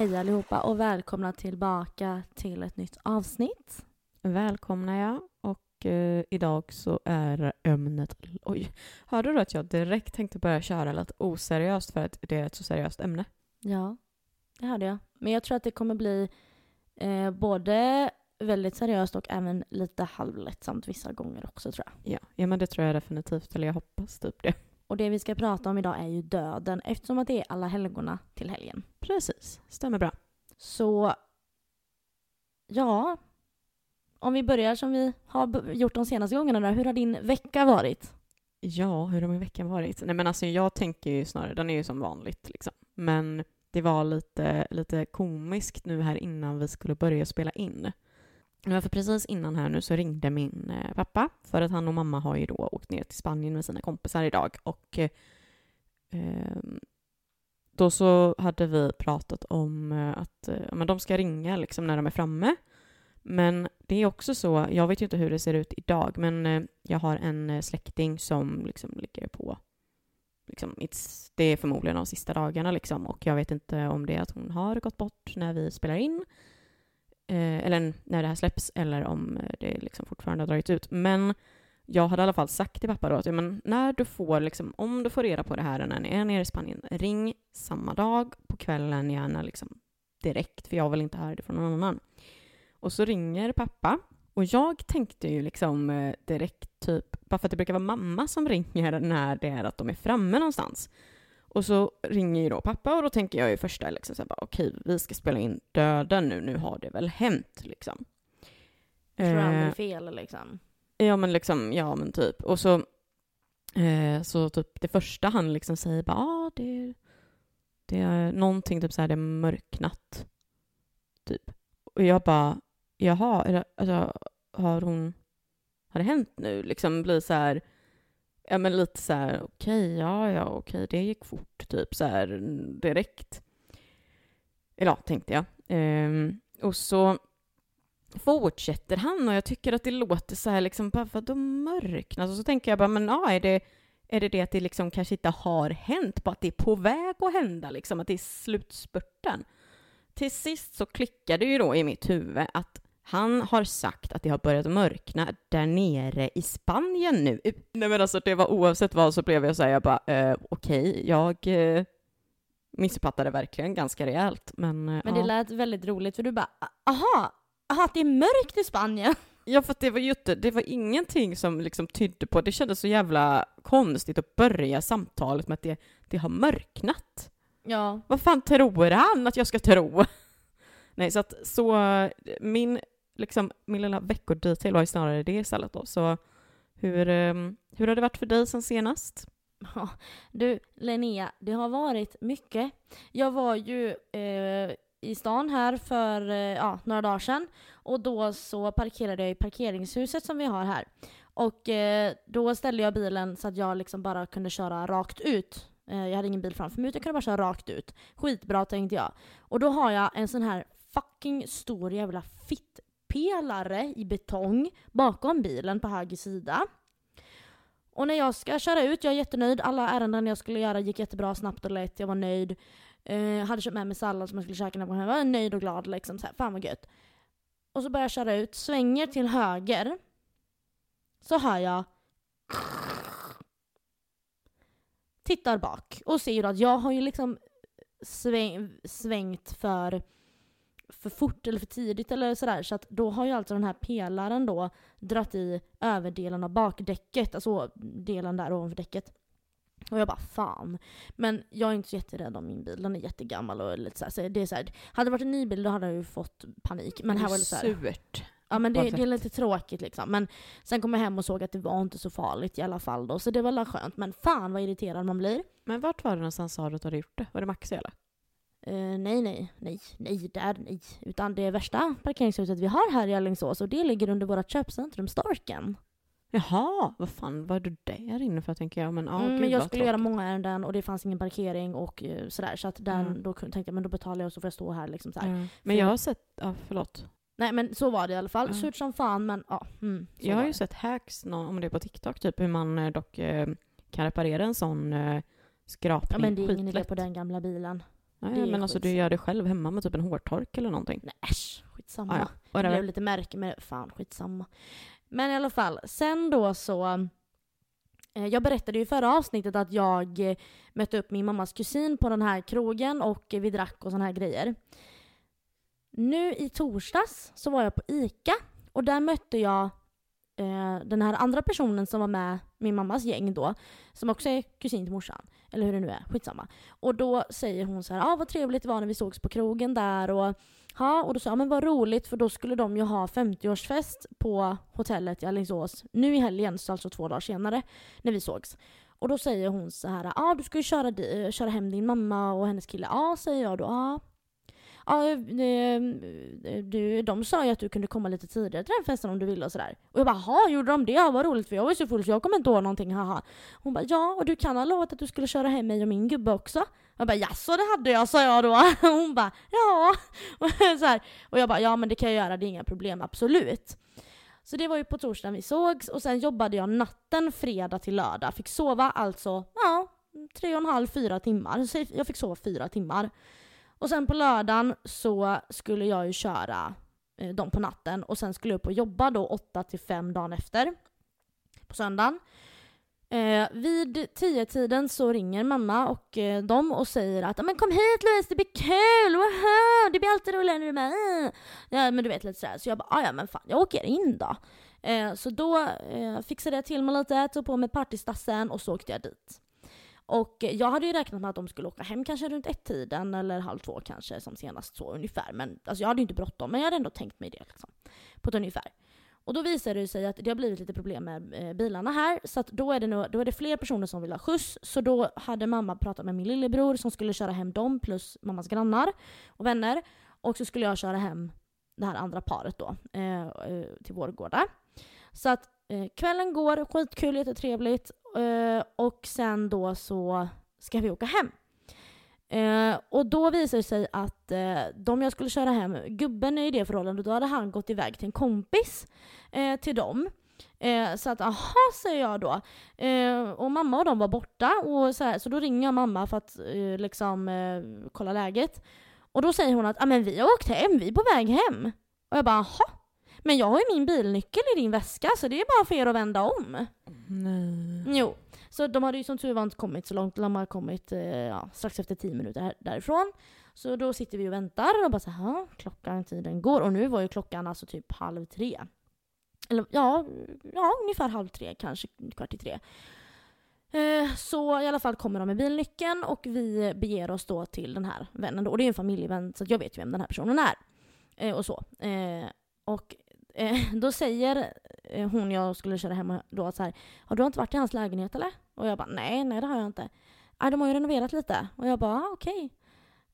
Hej allihopa och välkomna tillbaka till ett nytt avsnitt. Välkomna jag. Och eh, idag så är ämnet... Oj, hörde du att jag direkt tänkte börja köra lite oseriöst för att det är ett så seriöst ämne? Ja, det hörde jag. Men jag tror att det kommer bli eh, både väldigt seriöst och även lite halvlättsamt vissa gånger också tror jag. Ja, ja men det tror jag definitivt. Eller jag hoppas typ det. Och det vi ska prata om idag är ju döden eftersom att det är alla helgona till helgen. Precis, stämmer bra. Så ja, om vi börjar som vi har gjort de senaste gångerna där. Hur har din vecka varit? Ja, hur har min vecka varit? Nej men alltså jag tänker ju snarare, den är ju som vanligt liksom. Men det var lite, lite komiskt nu här innan vi skulle börja spela in. För precis innan här nu så ringde min eh, pappa för att han och mamma har ju då åkt ner till Spanien med sina kompisar idag och eh, ehm, då så hade vi pratat om eh, att eh, men de ska ringa liksom när de är framme. Men det är också så, jag vet ju inte hur det ser ut idag, men eh, jag har en släkting som liksom ligger på Liksom, det är förmodligen de sista dagarna liksom, och jag vet inte om det är att hon har gått bort när vi spelar in eh, eller när det här släpps eller om eh, det liksom fortfarande har dragit ut. Men jag hade i alla fall sagt till pappa då att ja, men när du får, liksom, om du får reda på det här när ni är nere i Spanien, ring samma dag på kvällen, gärna liksom direkt, för jag vill inte höra det från någon annan. Och så ringer pappa och jag tänkte ju liksom eh, direkt typ, bara för att det brukar vara mamma som ringer när det är att de är framme någonstans. Och så ringer ju då pappa och då tänker jag ju första liksom så här bara okej, vi ska spela in döden nu, nu har det väl hänt liksom. Jag tror Eh, aldrig fel liksom. Ja men liksom, ja men typ. Och så, eh, så typ det första han liksom säger bara, ah, det, det är någonting typ så här, det är mörknat. Typ. Och jag bara, jaha, är det, alltså, har hon, har det hänt nu? Liksom blir så här, ja men lite så här, okej, ja, ja, okej, det gick fort, typ så här direkt. Eller ja, tänkte jag. Ehm, och så fortsätter han och jag tycker att det låter så här liksom, bara vadå mörknat? Och alltså, så tänker jag bara, men ja, är det, är det det att det liksom kanske inte har hänt, bara att det är på väg att hända, liksom att det är slutspurten? Till sist så klickar det ju då i mitt huvud att han har sagt att det har börjat mörkna där nere i Spanien nu. Nej men alltså det var oavsett vad så blev jag så här, jag bara, eh, okej, jag eh, missuppfattade verkligen ganska rejält, men, eh, Men ja. det lät väldigt roligt för du bara aha, aha att det är mörkt i Spanien. Ja, för det var ju inte, det var ingenting som liksom tydde på, det kändes så jävla konstigt att börja samtalet med att det, det har mörknat. Ja, Vad fan tror han att jag ska tro? Nej, så att så, min, liksom, min lilla veckodetail var ju snarare det istället då. Så hur, ehm, hur har det varit för dig sen senast? Ja, du Linnea, det har varit mycket. Jag var ju eh, i stan här för eh, ja, några dagar sedan och då så parkerade jag i parkeringshuset som vi har här. Och eh, då ställde jag bilen så att jag liksom bara kunde köra rakt ut. Eh, jag hade ingen bil framför mig utan jag kunde bara köra rakt ut. Skitbra tänkte jag. Och då har jag en sån här fucking stor jävla pelare i betong bakom bilen på höger sida. Och när jag ska köra ut, jag är jättenöjd. Alla ärenden jag skulle göra gick jättebra, snabbt och lätt. Jag var nöjd. Eh, hade köpt med mig sallad som jag skulle käka när jag var hemma, Jag var nöjd och glad liksom. Så här, fan vad gött. Och så börjar jag köra ut, svänger till höger. Så hör jag tittar bak och ser att jag har ju liksom sväng, svängt för, för fort eller för tidigt eller sådär. Så att då har ju alltså den här pelaren då dratt i överdelen av bakdäcket, alltså delen där ovanför däcket. Och jag bara fan. Men jag är inte så jätterädd om min bil, den är jättegammal och lite såhär. Så det är så här, hade det varit en ny bil då hade jag ju fått panik. Men här var det så här, Surt. Ja men det, det är lite tråkigt liksom. Men sen kom jag hem och såg att det var inte så farligt i alla fall då. Så det var väl skönt. Men fan vad irriterad man blir. Men vart var det någonstans sa du att du hade gjort det? Var det Maxi eller? Eh, nej, nej, nej, nej, där, nej. Utan det värsta parkeringshuset vi har här i Alingsås och det ligger under vårt köpcentrum Storken. Jaha, vad fan var du där inne för tänker jag? Men, ja, mm, gud, jag skulle göra tråkigt. många ärenden och det fanns ingen parkering och eh, sådär. Så att den, Mm. då tänkte jag men då betalar jag och så får jag stå här liksom. Ja. Men jag har sett, ja förlåt. Nej men så var det i alla fall. Ja. Surt som fan men ja. Mm, Jag har ju det. sett hacks, om det är på TikTok, typ hur man eh, dock eh, kan reparera en sån eh, skrapning Ja men det är ingen idé på den gamla bilen. Nej, Det men alltså du gör det själv hemma med typ en hårtork eller någonting. Nej äsch, skitsamma. Ah, ja. Det Whatever. blev lite märke med det. Fan, skitsamma. Men i alla fall, sen då så... Eh, jag berättade ju i förra avsnittet att jag eh, mötte upp min mammas kusin på den här krogen och vi drack och såna här grejer. Nu i torsdags så var jag på ICA och där mötte jag eh, den här andra personen som var med min mammas gäng då, som också är kusin till morsan. Eller hur det nu är, skitsamma. Och då säger hon så här, ah, vad trevligt det var när vi sågs på krogen där och Ja, och då sa jag men vad roligt för då skulle de ju ha 50-årsfest på hotellet i Alingsås nu i helgen, så alltså två dagar senare, när vi sågs. Och då säger hon så här, ja ah, du ska ju köra, köra hem din mamma och hennes kille. Ja, säger jag då. Ja, ja eh, eh, du, de sa ju att du kunde komma lite tidigare till den festen om du ville och sådär. Och jag bara, ha gjorde de det? Ja, vad roligt för jag var så full så jag kommer inte ihåg någonting, haha. Hon bara, ja och du kan ha lovat att du skulle köra hem mig och min gubbe också. Jag bara, jaså det hade jag, sa jag då. Hon bara, ja. Och, så här. och jag bara, ja men det kan jag göra, det är inga problem, absolut. Så det var ju på torsdagen vi sågs och sen jobbade jag natten fredag till lördag. Fick sova alltså, ja, tre och en halv, fyra timmar. Så jag fick sova fyra timmar. Och sen på lördagen så skulle jag ju köra eh, dem på natten och sen skulle jag upp och jobba då 8 till 5 dagen efter. På söndagen. Eh, vid 10-tiden så ringer mamma och eh, dem och säger att men kom hit Louise, det blir kul, Woho! det blir alltid roligare när du är med. Ja men du vet lite sådär. Så jag bara, ja men fan jag åker in då. Eh, så då eh, fixade jag till mig lite, tog på mig partystassen och så åkte jag dit. Och jag hade ju räknat med att de skulle åka hem kanske runt ett-tiden eller halv två kanske som senast så ungefär. Men alltså jag hade ju inte bråttom men jag hade ändå tänkt mig det liksom. På ett ungefär. Och då visade det sig att det har blivit lite problem med eh, bilarna här. Så att då, är det nu, då är det fler personer som vill ha skjuts. Så då hade mamma pratat med min lillebror som skulle köra hem dem plus mammas grannar och vänner. Och så skulle jag köra hem det här andra paret då eh, eh till Vårgårda. Så att eh, kvällen går, skitkul, jättetrevligt. Eh, och sen då så ska vi åka hem. Eh, och då visar det sig att eh, de jag skulle köra hem, gubben är i det förhållandet, då hade han gått iväg till en kompis eh, till dem. Eh, så att aha, säger jag då. Eh, och mamma och de var borta, och så, här, så då ringer jag mamma för att eh, liksom eh, kolla läget. Och då säger hon att ah, men vi har åkt hem, vi är på väg hem. Och jag bara aha. Men jag har ju min bilnyckel i din väska så det är bara för er att vända om. Nej. Jo, så de hade ju som tur var inte kommit så långt. De har kommit eh, ja, strax efter tio minuter här, därifrån. Så då sitter vi och väntar och bara så här, "Ja, klockan, tiden går. Och nu var ju klockan alltså typ halv tre. Eller ja, ja ungefär halv tre, kanske kvart i tre. Eh, så i alla fall kommer de med bilnyckeln och vi beger oss då till den här vännen. Då. Och det är en familjevän så jag vet ju vem den här personen är. Eh, och så. Eh, och eh, då säger eh, hon jag skulle köra hem då så här, har du inte varit i hans lägenhet eller? Och jag bara, nej, nej det har jag inte. Nej, de har ju renoverat lite. Och jag bara, ah, okej.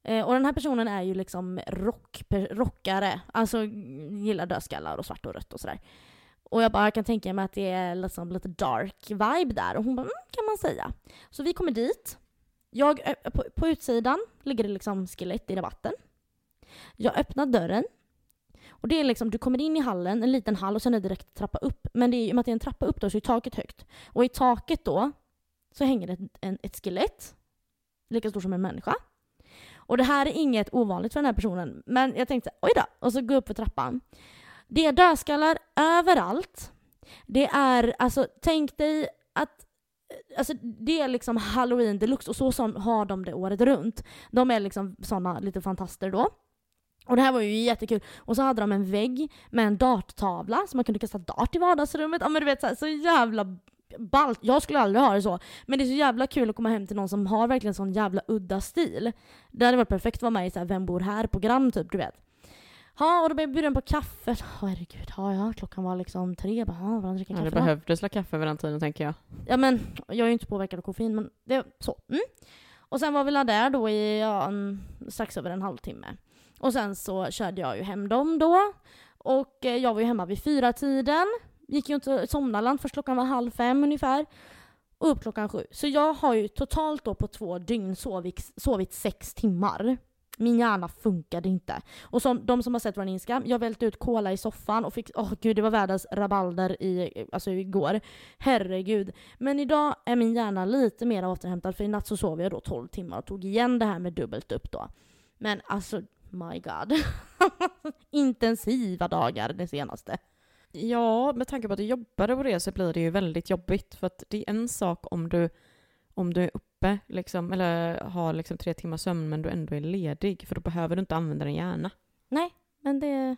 Eh, och den här personen är ju liksom rock, rockare, alltså gillar dödskallar och svart och rött och sådär. Och jag bara, jag kan tänka mig att det är liksom lite dark vibe där. Och hon bara, mm, kan man säga. Så vi kommer dit. Jag, eh, på, på utsidan ligger det liksom skelett i rabatten. Jag öppnar dörren. Och det är liksom, du kommer in i hallen, en liten hall och sen är det direkt trappa upp. Men det är, i och med att det är en trappa upp då så är taket högt. Och i taket då så hänger det ett, en, ett skelett. Lika stort som en människa. Och det här är inget ovanligt för den här personen. Men jag tänkte, oj då. Och så går jag upp för trappan. Det är dödskallar överallt. Det är, alltså tänk dig att Alltså det är liksom halloween deluxe och så så har de det året runt. De är liksom sådana lite fantaster då. Och det här var ju jättekul. Och så hade de en vägg med en darttavla så man kunde kasta dart i vardagsrummet. Ja men du vet så, här, så jävla ballt. Jag skulle aldrig ha det så. Men det är så jävla kul att komma hem till någon som har verkligen sån jävla udda stil. Det hade varit perfekt att vara med i så här, Vem bor här-program typ, du vet. Ja, och då blev jag bjuden på kaffe. Oh, herregud, ja, ja, klockan var liksom tre. Bara, ja, dricker Ja, kaffe det då? behövdes la kaffe vid den tiden tänker jag. Ja men jag är ju inte påverkad av koffein men det är så. Mm. Och sen var vi där då i ja, en, strax över en halvtimme. Och sen så körde jag ju hem dem då. Och eh, jag var ju hemma vid fyra tiden. Gick ju inte somnade först klockan var halv fem ungefär. Och upp klockan sju. Så jag har ju totalt då på två dygn sovit, sovit sex timmar. Min hjärna funkade inte. Och som de som har sett vår Instagram, jag välte ut cola i soffan och fick, åh oh gud det var världens rabalder i, alltså igår. Herregud. Men idag är min hjärna lite mer återhämtad för i natt så sov jag då 12 timmar och tog igen det här med dubbelt upp då. Men alltså, my god. Intensiva dagar det senaste. Ja, med tanke på att du jobbade på det så blir det ju väldigt jobbigt för att det är en sak om du, om du är uppe liksom, eller har liksom tre timmars sömn men du ändå är ledig för då behöver du inte använda din hjärna. Nej, men det...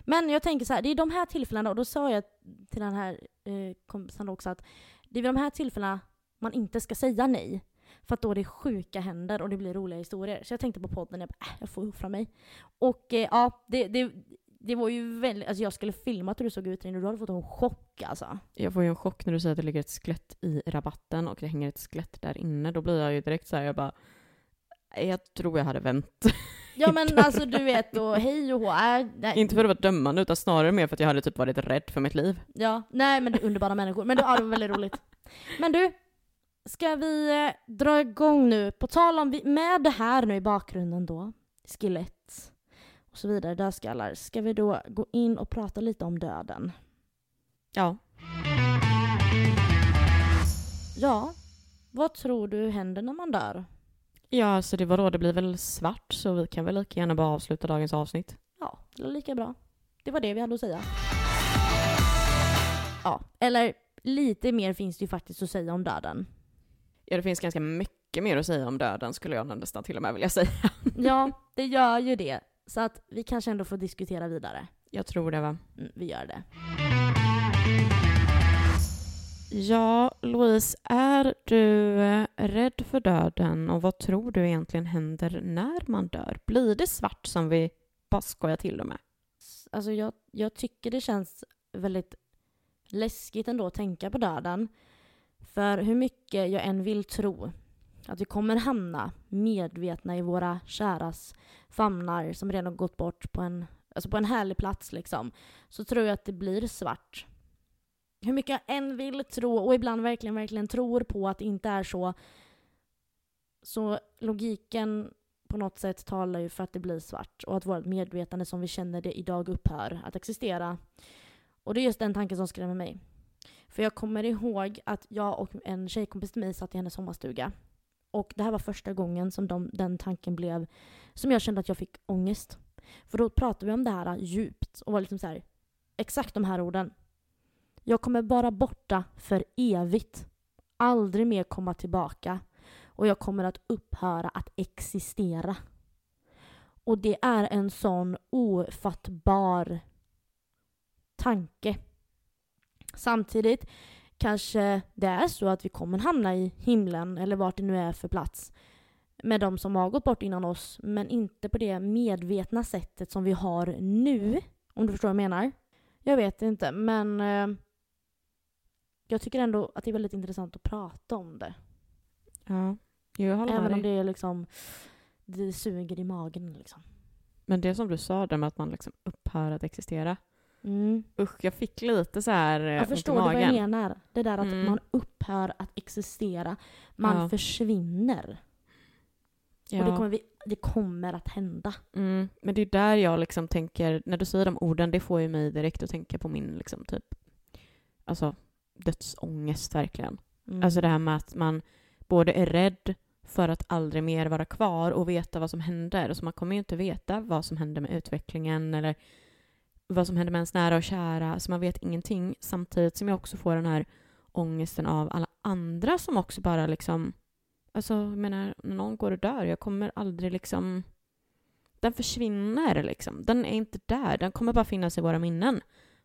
Men jag tänker så här, det är de här tillfällena, och då sa jag till den här eh, kompisen också att det är vid de här tillfällena man inte ska säga nej. För att då är det sjuka händer och det blir roliga historier. Så jag tänkte på podden, jag bara, äh, jag får offra mig. Och eh, ja, det, det, det var ju väldigt, alltså jag skulle filmat hur du såg ut och du hade fått en chock alltså. Jag får ju en chock när du säger att det ligger ett skelett i rabatten och det hänger ett skelett där inne. Då blir jag ju direkt så här, jag bara, jag tror jag hade vänt. Ja men alltså du vet då, hej och hå. Äh, Inte för att vara dömande utan snarare mer för att jag hade typ varit rädd för mitt liv. Ja, nej men det är underbara människor. Men det, ja, det var väldigt roligt. Men du, ska vi eh, dra igång nu? På tal om, vi, med det här nu i bakgrunden då, skelett och så vidare, dödskallar, ska vi då gå in och prata lite om döden? Ja. Ja, vad tror du händer när man dör? Ja, alltså det var då det blir väl svart så vi kan väl lika gärna bara avsluta dagens avsnitt. Ja, det är lika bra. Det var det vi hade att säga. Ja, eller lite mer finns det ju faktiskt att säga om döden. Ja, det finns ganska mycket mer att säga om döden skulle jag nästan till och med vilja säga. Ja, det gör ju det. Så att vi kanske ändå får diskutera vidare. Jag tror det va? Mm, vi gör det. Ja, Louise, är du rädd för döden och vad tror du egentligen händer när man dör? Blir det svart som vi bara skojar till det med? Alltså jag, jag tycker det känns väldigt läskigt ändå att tänka på döden. För hur mycket jag än vill tro att vi kommer hamna medvetna i våra käras famnar som redan gått bort på en, alltså på en härlig plats liksom, så tror jag att det blir svart. Hur mycket jag än vill tro, och ibland verkligen, verkligen tror på att det inte är så, så logiken på något sätt talar ju för att det blir svart och att vårt medvetande som vi känner det idag upphör att existera. Och det är just den tanken som skrämmer mig. För jag kommer ihåg att jag och en tjejkompis till mig satt i hennes sommarstuga. Och det här var första gången som de, den tanken blev, som jag kände att jag fick ångest. För då pratade vi om det här djupt och var liksom så här, exakt de här orden. Jag kommer vara borta för evigt. Aldrig mer komma tillbaka. Och jag kommer att upphöra att existera. Och det är en sån ofattbar tanke. Samtidigt kanske det är så att vi kommer hamna i himlen eller vart det nu är för plats med de som har gått bort innan oss men inte på det medvetna sättet som vi har nu. Om du förstår vad jag menar? Jag vet inte men eh, jag tycker ändå att det är väldigt intressant att prata om det. Ja, jag håller Även med om det är liksom det suger i magen liksom. Men det som du sa där med att man liksom upphör att existera. Mm. Usch, jag fick lite så här eh, Jag förstår du vad jag menar? Det där att Mm. man upphör att existera. Man Ja. försvinner. Ja. Och det kommer, vi, det kommer att hända. Mm, men det är där jag liksom tänker, när du säger de orden, det får ju mig direkt att tänka på min liksom typ, alltså dödsångest verkligen. Mm. Alltså det här med att man både är rädd för att aldrig mer vara kvar och veta vad som händer. Så man kommer ju inte veta vad som händer med utvecklingen eller vad som händer med ens nära och kära. Så man vet ingenting. Samtidigt som jag också får den här ångesten av alla andra som också bara liksom... Alltså, jag menar, när någon går och dör, jag kommer aldrig liksom... Den försvinner liksom. Den är inte där. Den kommer bara finnas i våra minnen.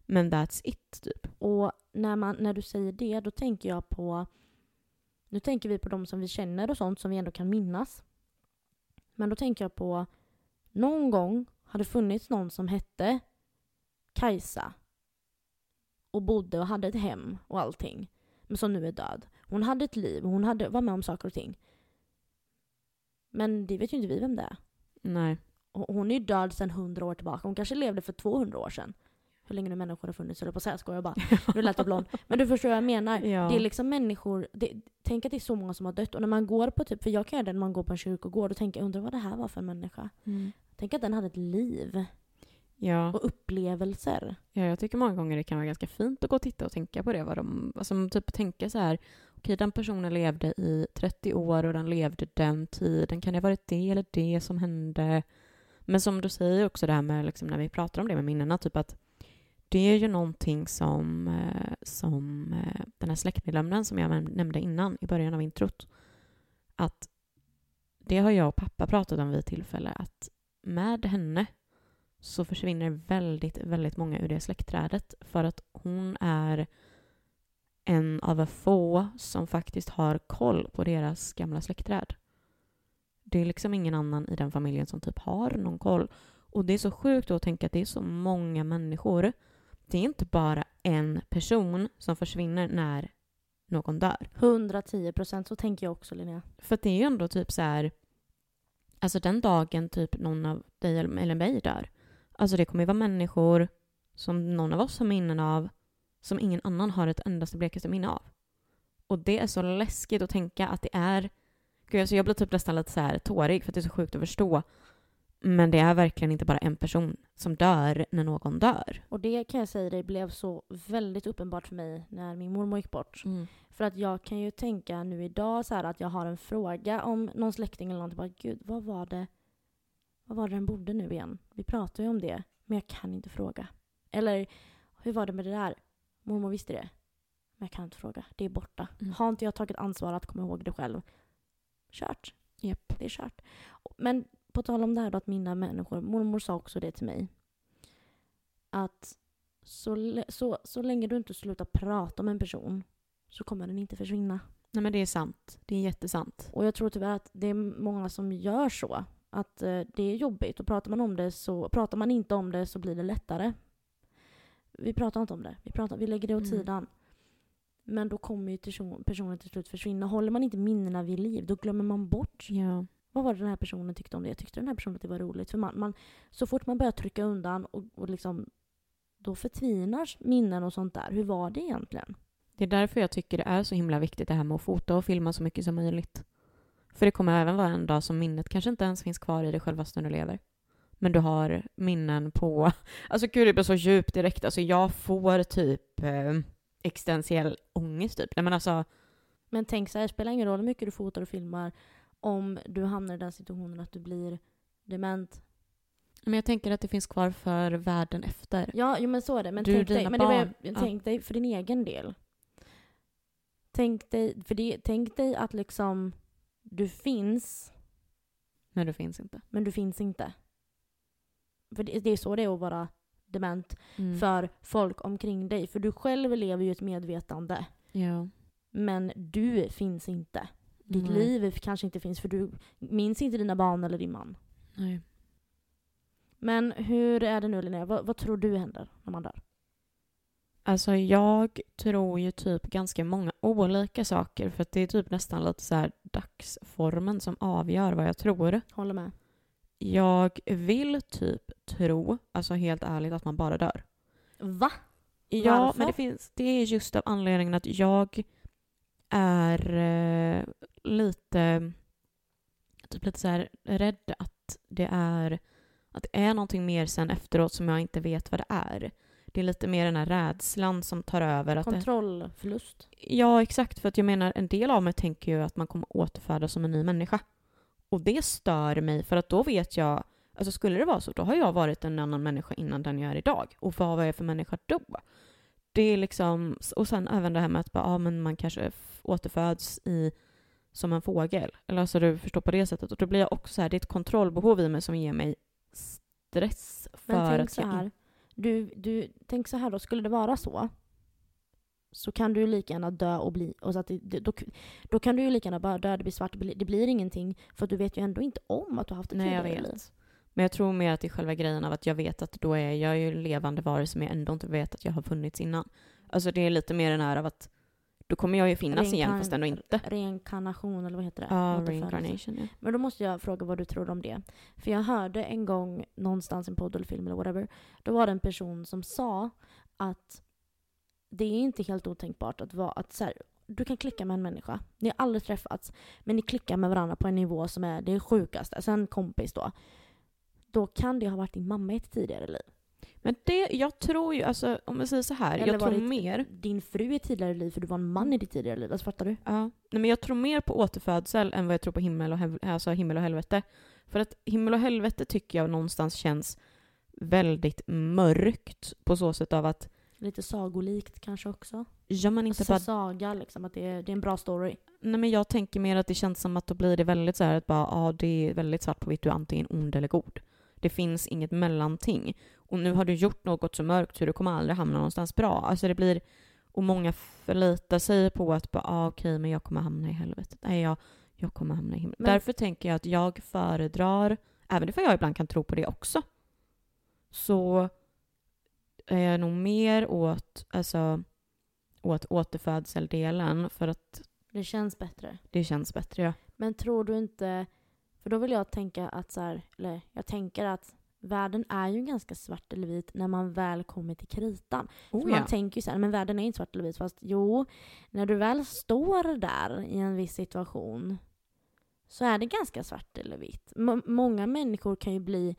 Men that's it, typ. Och när, man, när du säger det, då tänker jag på... Nu tänker vi på de som vi känner och sånt som vi ändå kan minnas. Men då tänker jag på... Någon gång har det funnits någon som hette Kajsa. Och bodde och hade ett hem och allting. Men som nu är död. Hon hade ett liv, hon hade, var med om saker och ting. Men det vet ju inte vi vem det är. Nej. Och Hon är ju död sedan 100 år tillbaka. Hon kanske levde för 200 år sedan. hur länge nu människor har funnits, eller på att säga, skojar bara. Nu lät jag blond. Men du förstår vad jag menar. Ja. Det är liksom människor, det, tänk att det är så många som har dött. Och när man går på typ, för jag kan göra det när man går på en kyrkogård och tänka, undrar vad det här var för en människa. Mm. Tänk att den hade ett liv Ja. och upplevelser. ja, jag tycker många gånger det kan vara ganska fint att gå och titta och tänka på det. Vad de, alltså, typ tänka så här, okej den personen levde i 30 år och den levde den tiden. Kan det ha varit det eller det som hände? Men som du säger också det här med liksom, när vi pratar om det med minnena, typ att det är ju någonting som, eh, som eh, den här släktmedlemmen som jag näm- nämnde innan i början av introt, att det har jag och pappa pratat om vid ett tillfälle, att med henne så försvinner väldigt, väldigt många ur det släktträdet för att hon är en av få som faktiskt har koll på deras gamla släktträd. Det är liksom ingen annan i den familjen som typ har någon koll. Och det är så sjukt att tänka att det är så många människor. Det är inte bara en person som försvinner när någon dör. 110% så tänker jag också Linnea. För det är ju ändå typ så här... Alltså den dagen typ någon av dig eller mig dör. Alltså det kommer ju vara människor som någon av oss har minnen av som ingen annan har ett endaste blekaste minne av. Och det är så läskigt att tänka att det är... Gud, alltså jag blir typ nästan lite så här tårig för att det är så sjukt att förstå. Men det är verkligen inte bara en person som dör när någon dör. Och det kan jag säga, det blev så väldigt uppenbart för mig när min mormor gick bort. För att jag kan ju tänka nu idag så att jag har en fråga om någon släkting eller någonting. Bara, Gud, vad var det? Vad var det den bodde nu igen? Vi pratar ju om det, men jag kan inte fråga. Eller, hur var det med det där? Mormor visste det, men jag kan inte fråga. Det är borta. Mm. Har inte jag tagit ansvar att komma ihåg det själv? Kört. Japp. Det är kört. Men på tal om det här då att mina människor, mormor sa också det till mig. Att så, så, så länge du inte slutar prata om en person så kommer den inte försvinna. Nej men det är sant. Det är jättesant. Och jag tror tyvärr att det är många som gör så. Att eh, det är jobbigt och pratar man om det så, pratar man inte om det så blir det lättare. Vi pratar inte om det. Vi, pratar, vi lägger det åt Mm. sidan. Men då kommer ju person, personen till slut försvinna. Håller man inte minnena vid liv, då glömmer man bort. Ja. Vad var det den här personen tyckte om det? Tyckte den här personen att det var roligt? För man, man, så fort man börjar trycka undan och, och liksom, då förtvinar minnen och sånt där. Hur var det egentligen? Det är därför jag tycker det är så himla viktigt det här med att fota och filma så mycket som möjligt. För det kommer även vara en dag som minnet kanske inte ens finns kvar i dig själv fast du lever. Men du har minnen på... Alltså gud, det blir så djupt direkt. Alltså jag får typ eh, existentiell ångest typ. Nej men alltså... Men tänk så här, det spelar ingen roll hur mycket du fotar och filmar om du hamnar i den situationen att du blir dement. Men jag tänker att det finns kvar för världen efter. Ja, jo, men så är det. Men Du, tänk dig, dina men det barn. jag- Ja. tänk dig för din egen del. Tänk dig, för det, tänk dig att liksom du finns, Men det finns inte. men du finns inte. För det, det är så det är att vara dement Mm. för folk omkring dig. För du själv lever ju ett medvetande. Ja. Men du finns inte. Ditt Nej. liv kanske inte finns för du minns inte dina barn eller din man. Nej. Men hur är det nu Linnea? Vad, vad tror du händer när man dör? Alltså jag tror ju typ ganska många olika saker för att det är typ nästan lite så här dagsformen som avgör vad jag tror. Håller med. Jag vill typ tro, alltså helt ärligt, att man bara dör. Va? Ja, Varför? men det, finns, det är just av anledningen att jag är eh, lite, typ lite så här rädd att det är att det är någonting mer sen efteråt som jag inte vet vad det är. Det är lite mer den här rädslan som tar över. Att det, Kontrollförlust. Ja, exakt. För att jag menar, en del av mig tänker ju att man kommer återfödas som en ny människa. Och det stör mig för att då vet jag, alltså skulle det vara så, då har jag varit en annan människa innan den jag är idag. Och vad var jag för människa då? Det är liksom, och sen även det här med att bara, ja, men man kanske återföds i som en fågel. Eller alltså du förstår på det sättet. Och då blir jag också så här, det är ett kontrollbehov i mig som ger mig stress för Men tänk att så jag här. Du, du, tänk så här då, skulle det vara så så kan du ju lika gärna dö och bli... Och så att det, då, då kan du ju lika gärna bara dö, det blir svart, det blir, det blir ingenting. För du vet ju ändå inte om att du har haft ett Nej, jag vet. liv. Men jag tror mer att det är själva grejen av att jag vet att då är jag ju levande varelse men jag ändå inte vet att jag har funnits innan. Alltså det är lite mer den här av att då kommer jag ju finnas igen fast ändå inte. Reinkarnation eller vad heter det? Ja, Återfödelse. reincarnation ja. Men då måste jag fråga vad du tror om det. För jag hörde en gång någonstans i en podd eller film eller whatever. Då var det en person som sa att det är inte helt otänkbart att vara att så här, du kan klicka med en människa. Ni har aldrig träffats, men ni klickar med varandra på en nivå som är det sjukaste. Sen kompis då. Då kan det ha varit din mamma i ett tidigare liv. Men det, jag tror ju, alltså om jag säger så här, Eller jag tror varit mer Din fru i tidigare liv för du var en man i ditt tidigare liv. Alltså fattar du? Ja, nej men jag tror mer på återfödsel än vad jag tror på himmel och, hev- alltså himmel och helvete. För att himmel och helvete tycker jag någonstans känns väldigt mörkt på så sätt av att Lite sagolikt kanske också. gör man inte Alltså bara... saga liksom, att det är, det är en bra story. Nej men jag tänker mer att det känns som att då blir det väldigt så här att bara, ja det är väldigt svart på vitt, du är antingen ond eller god. Det finns inget mellanting. Och nu har du gjort något så mörkt så du kommer aldrig hamna någonstans bra. Alltså det blir... Och många förlitar sig på att bara, ah, okej men jag kommer hamna i helvetet. Nej, jag, jag kommer hamna i himlen. Men- Därför tänker jag att jag föredrar, även ifall jag ibland kan tro på det också, så är jag nog mer åt, alltså, åt återfödseldelen för att Det känns bättre. det känns bättre. Ja. Men tror du inte... För då vill jag tänka att så här, eller jag tänker att världen är ju ganska svart eller vit när man väl kommer till kritan. Oh, För man tänker ju så här, men världen är inte svart eller vit. Fast jo, när du väl står där i en viss situation så är det ganska svart eller vitt. M- många människor kan ju bli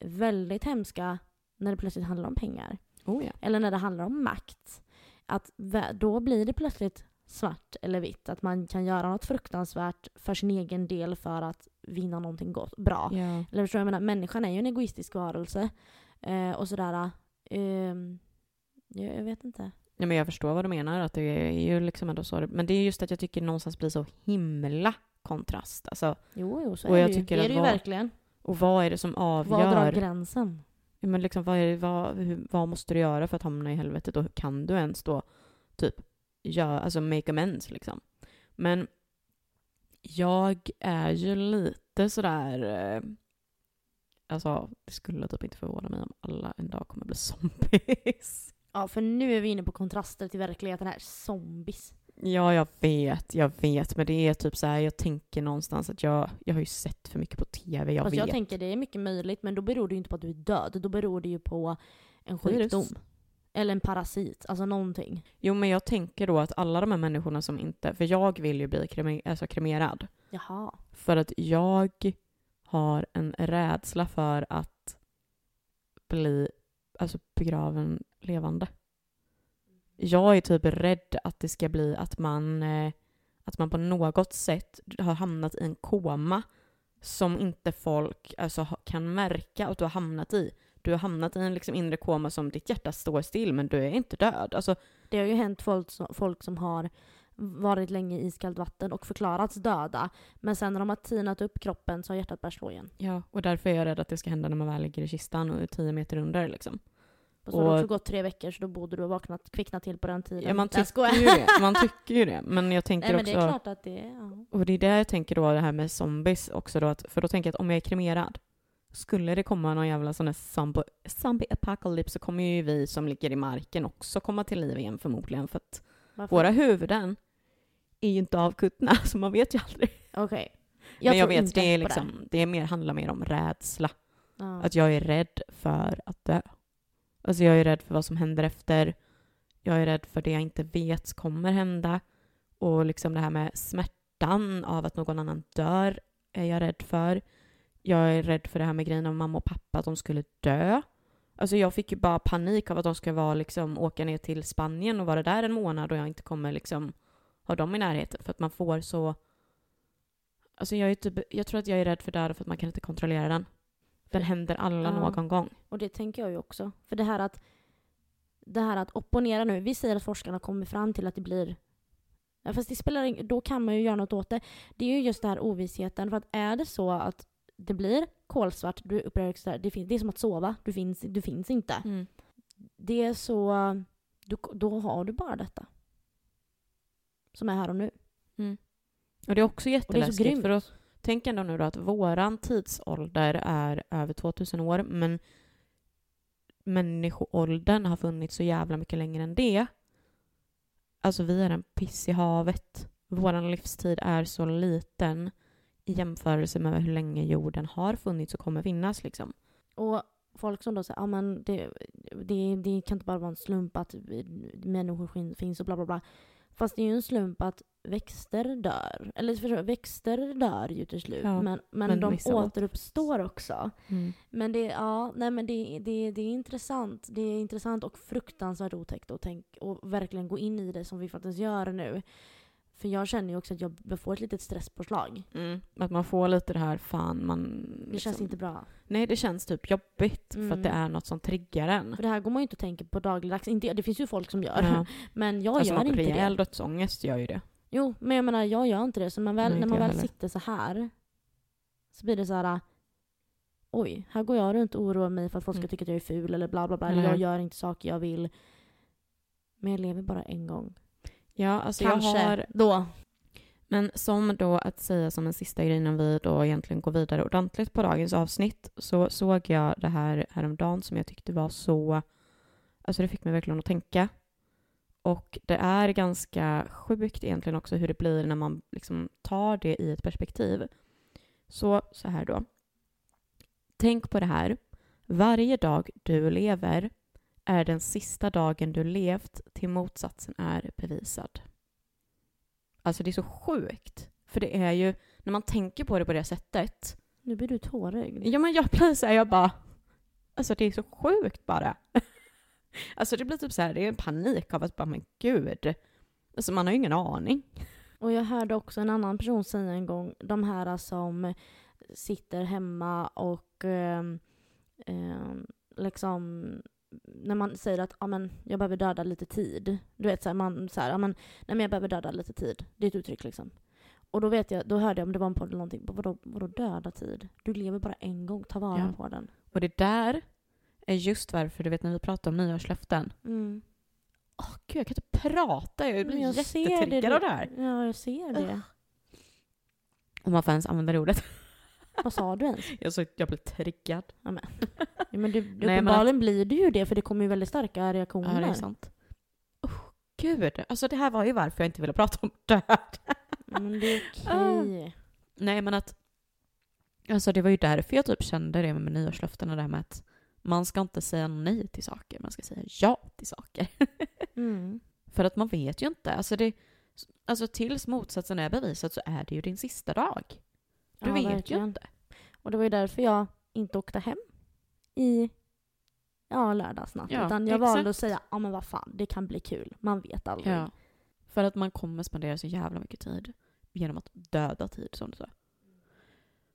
väldigt hemska när det plötsligt handlar om pengar. oh, ja. Eller när det handlar om makt. Att vä- då blir det plötsligt svart eller vitt. Att man kan göra något fruktansvärt för sin egen del för att vinna någonting gott, bra. ja. Eller förstår jag, menar, människan är ju en egoistisk varelse. Eh, och sådär. ehm, jag, jag vet inte. Ja, men jag förstår vad du menar, att det är ju liksom ändå så. Men det är just att jag tycker någonstans blir så himla kontrast. Alltså, Jo, jo, så Och är jag det ju. tycker Det är det ju vad- verkligen. och vad är det som Var drar avgör? gränsen? Ja, men liksom, vad, är, det- vad, hur, vad måste du göra för att hamna i helvetet? Och kan du ens då typ göra, alltså make amends liksom? Men jag är ju lite sådär... Eh, alltså, det skulle typ inte förvåna mig om alla en dag kommer bli zombies. Ja, för nu är vi inne på kontraster till verkligheten här. Zombies. Ja, jag vet, jag vet. Men det är typ så här, jag tänker någonstans att jag, jag har ju sett för mycket på TV, jag Fast vet. jag tänker det är mycket möjligt, men då beror det ju inte på att du är död. Då beror det ju på en Virus. Eller en parasit. Alltså någonting. Jo, men jag tänker då att alla de här människorna som inte... För jag vill ju bli kreme, alltså kremerad. Jaha. För att jag har en rädsla för att bli alltså, begraven levande. Jag är typ rädd att det ska bli att man, eh, att man på något sätt har hamnat i en koma som inte folk alltså, kan märka att du har hamnat i. Du har hamnat i en liksom inre koma som ditt hjärta står still men du är inte död. Alltså, Det har ju hänt folk som, folk som har varit länge i iskallt vatten och förklarats döda. Men sen när de har tinat upp kroppen så har hjärtat börjat slå igen. ja, och därför är jag rädd att det ska hända när man väl ligger i kistan och är tio meter under. Liksom. Och så har det också gått tre veckor så då borde du ha vaknat, kvicknat till på den tiden. Ja, man tycker ju det. Man tycker ju det. Men jag tänker Nej men också... det är klart att det är... Ja. Och det är där jag tänker då det här med zombies också då. Att, för då tänker jag att om jag är kremerad, skulle det komma någon jävla sån här zombie, zombie apocalypse så kommer ju vi som ligger i marken också komma till liv igen förmodligen. För att Varför? våra huvuden är ju inte avkuttna så man vet ju aldrig. Okej. Men jag vet, det, är liksom, det är mer, handlar mer om rädsla. Ja. Att jag är rädd för att dö. Alltså jag är rädd för vad som händer efter. Jag är rädd för det jag inte vet kommer hända. Och liksom det här med smärtan av att någon annan dör är jag rädd för. Jag är rädd för det här med grejen om mamma och pappa, att de skulle dö. Alltså jag fick ju bara panik av att de ska vara liksom, åka ner till Spanien och vara där en månad och jag inte kommer liksom ha dem i närheten. För att man får så... Alltså jag, är typ, jag tror att jag är rädd för döden för att man kan inte kontrollera den. Den händer alla Ja. någon gång. Och det tänker jag ju också. För det här att det här att opponera nu. Vi säger att forskarna kommer fram till att det blir Ja, fast det spelar ing- då kan man ju göra något åt det. Det är ju just det här ovissheten. För att är det så att det blir kolsvart, du upplever det, det är som att sova. Du finns, du finns inte. Mm. Det är så... Du, då har du bara detta. Som är här och nu. Och det är också Och det är så jätteläskigt. grymt. för då, tänk ändå nu då att våran tidsålder är över 2000 år, men människoåldern har funnits så jävla mycket längre än det. Alltså vi är en piss i havet. Vår livstid är så liten i jämförelse med hur länge jorden har funnits och kommer finnas liksom. Och folk som då säger men det, det, det kan inte bara vara en slump att människor finns och bla bla bla. Fast det är ju en slump att växter dör. Eller för, växter dör ju till slut. Ja, men, men, men de återuppstår också. Men det, ja, nej, men det, det, det är intressant. Det är intressant och fruktansvärt otäckt att tänk, och verkligen gå in i det som vi faktiskt gör nu. För jag känner ju också att jag får ett litet stresspåslag. Mm. Att man får lite det här, fan man... Det känns liksom- inte bra. Nej, det känns typ jobbigt för Mm. att det är något som triggar en. För det här går man ju inte och tänker på dagligdags. Inte, det finns ju folk som gör. Ja. Men jag Alltså gör inte rejäl det. dödsångest gör ju det. Jo, men jag menar jag gör inte det. Så man väl, Nej, när man väl heller. sitter så här så blir det så här. Oj, här går jag runt och oroar mig för att folk ska Mm. tycka att jag är ful eller bla bla bla. Eller jag gör inte saker jag vill. Men jag lever bara en gång. Ja, alltså Kanske. jag har... Då. Men som då att säga som en sista grej innan vi då egentligen går vidare ordentligt på dagens avsnitt så såg jag det här häromdagen som jag tyckte var så... Alltså det fick mig verkligen att tänka. Och det är ganska sjukt egentligen också hur det blir när man liksom tar det i ett perspektiv. Så, så här då. Tänk på det här. Varje dag du lever är den sista dagen du levt till motsatsen är bevisad. Alltså det är så sjukt. För det är ju, när man tänker på det på det sättet. Nu blir du tårögd. Ja men jag blir så här, jag bara, alltså det är så sjukt bara. alltså det blir typ så här, det är en panik av att bara, men gud. Alltså man har ju ingen aning. Och jag hörde också en annan person säga en gång, de här som sitter hemma och ehm, ehm, liksom när man säger att ah, men, jag behöver döda lite tid. Du vet, så här, man så här, ah, men, nej, men jag behöver döda lite tid. Det är ett uttryck liksom. Och då vet jag, då hörde jag om det var en podd eller någonting, vadå, vadå döda tid? Du lever bara en gång, ta vara Ja. på den. Och det där är just varför, du vet när vi pratar om nyårslöften. Mm. Åh gud, jag kan inte prata, jag blir jättetriggad av det här. Ja, jag ser det. Om man får ens använda det ordet. Vad sa du ens? Jag, så, jag blir triggad. Ja, men du, men uppenbarligen blir du ju det, för det kommer ju väldigt starka reaktioner. Ja, det är sant. Oh, gud, alltså det här var ju varför jag inte ville prata om död. Men det är okej. Nej, men att... Alltså det var ju därför jag typ kände det med nyårslöftena, det här med att man ska inte säga nej till saker, man ska säga ja till saker. Mm. För att man vet ju inte. Alltså, det, alltså tills motsatsen är bevisad så är det ju din sista dag. Du Ja, vet ju verkligen. inte. Och det var ju därför jag inte åkte hem i ja, lördagsnatt. Ja, utan jag exakt. valde att säga, ja men vad fan, det kan bli kul. Man vet aldrig. Ja. För att man kommer spendera så jävla mycket tid genom att döda tid, som du sa.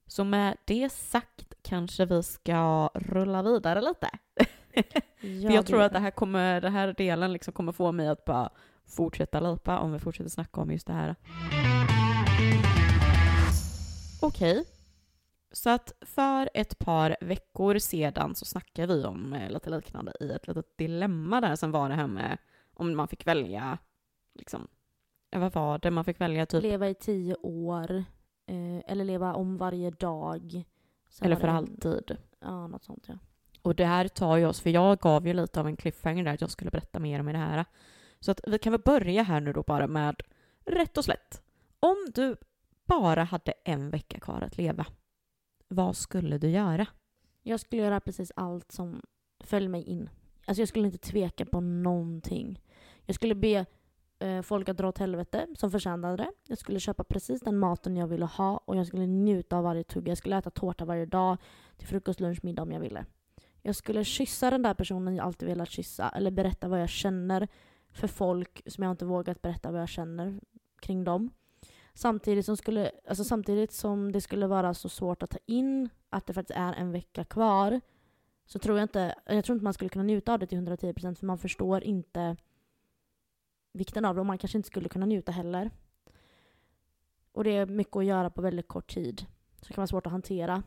Så med det sagt kanske vi ska rulla vidare lite. Ja, jag tror att det här, kommer, den här delen liksom kommer få mig att bara fortsätta lipa om vi fortsätter snacka om just det här. Okej. Så att för ett par veckor sedan så snackade vi om eh, lite liknande i ett litet dilemma där som var det här med om man fick välja liksom, vad var det? Man fick välja typ, Leva i tio år. Eh, eller leva om varje dag. Sen eller för en- alltid. Ja, något sånt ja. Och det här tar ju oss, för jag gav ju lite av en cliffhanger där att jag skulle berätta mer om det här. Så att vi kan väl börja här nu då bara med rätt och slätt. Om du bara hade en vecka kvar att leva, vad skulle du göra? Jag skulle göra precis allt som föll mig in. Alltså jag skulle inte tveka på någonting. Jag skulle be eh, folk att dra åt helvete som förtjänade det. Jag skulle köpa precis den maten jag ville ha och jag skulle njuta av varje tugga. Jag skulle äta tårta varje dag till frukost, lunch, middag om jag ville. Jag skulle kyssa den där personen jag alltid velat kyssa eller berätta vad jag känner för folk som jag inte vågat berätta vad jag känner kring dem. Samtidigt som, skulle, alltså samtidigt som det skulle vara så svårt att ta in att det faktiskt är en vecka kvar så tror jag inte, jag tror inte man skulle kunna njuta av det till 110% för man förstår inte vikten av det och man kanske inte skulle kunna njuta heller. Och det är mycket att göra på väldigt kort tid. Så det kan vara svårt att hantera.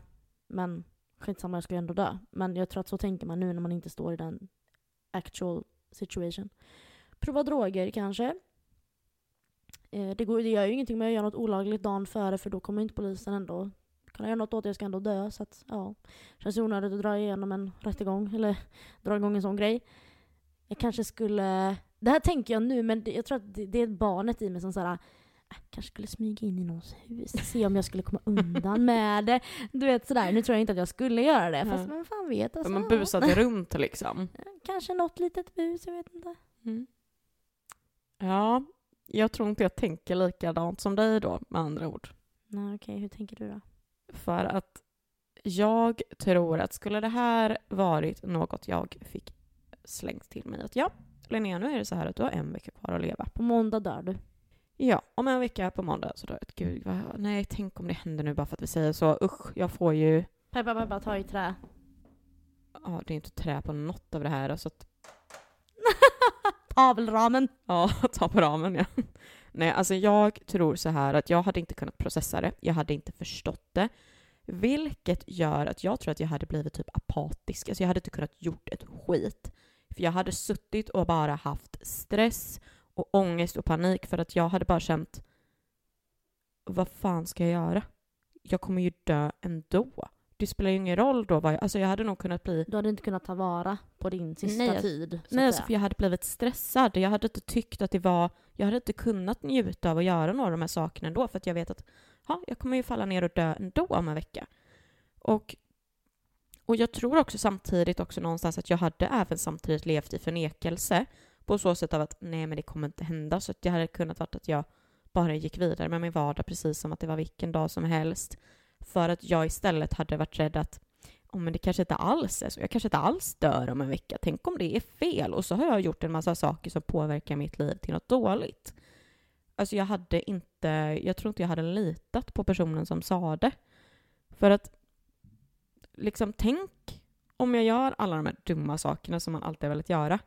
Men skitsamma, jag ska ju ändå dö. Men jag tror att så tänker man nu när man inte står i den actual situation. Prova droger kanske. Eh, det, går, det gör ju ingenting med att göra något olagligt dagen före för då kommer inte polisen ändå kunna göra något åt det, jag ska ändå dö. Så att, ja. Känns onödigt att dra igenom en rättegång eller dra igång en sån grej. Jag kanske skulle Det här tänker jag nu, men jag tror att det, det är barnet i mig som såhär "Äh, kanske skulle smyga in i någons hus, se om jag skulle komma undan med det. Du vet sådär, nu tror jag inte att jag skulle göra det, fast man fan vet alltså. Man busade runt liksom. Kanske något litet bus, jag vet inte. Mm. Ja, jag tror inte jag tänker likadant som dig då, med andra ord. Nej okej, hur tänker du då? För att jag tror att skulle det här varit något jag fick slängt till mig att ja, Linnea, nu är det så här att du har en vecka kvar att leva. På måndag dör du. Ja, om en vecka på måndag så dör jag. Gud, vad, nej, tänk om det händer nu bara för att vi säger så. Usch, jag får ju... Peppa peppa, ta i trä. Ja, det är inte trä på något av det här. Så att, Tavelramen. ja, ta på ramen ja. Nej, alltså jag tror så här att jag hade inte kunnat processa det. Jag hade inte förstått det. Vilket gör att jag tror att jag hade blivit typ apatisk. Alltså jag hade inte kunnat gjort ett skit. För jag hade suttit och bara haft stress och ångest och panik för att jag hade bara känt vad fan ska jag göra? Jag kommer ju dö ändå. Det spelar ju ingen roll då. Alltså jag hade nog kunnat bli... Du hade inte kunnat ta vara på din sista Nej, tid. Nej, alltså för jag hade blivit stressad. Jag hade inte tyckt att det var... Jag hade inte kunnat njuta av att göra några av de här sakerna ändå för att jag vet att ja, jag kommer ju falla ner och dö ändå om en vecka. Och, och jag tror också samtidigt också någonstans att jag hade även samtidigt levt i förnekelse på så sätt av att nej men det kommer inte hända så att det hade kunnat varit att jag bara gick vidare med min vardag precis som att det var vilken dag som helst. För att jag istället hade varit rädd att oh, men det kanske inte alls är så. Jag kanske inte alls dör om en vecka. Tänk om det är fel. Och så har jag gjort en massa saker som påverkar mitt liv till något dåligt. Alltså jag hade inte, jag tror inte jag hade litat på personen som sa det. För att, liksom tänk om jag gör alla de här dumma sakerna som man alltid har velat göra.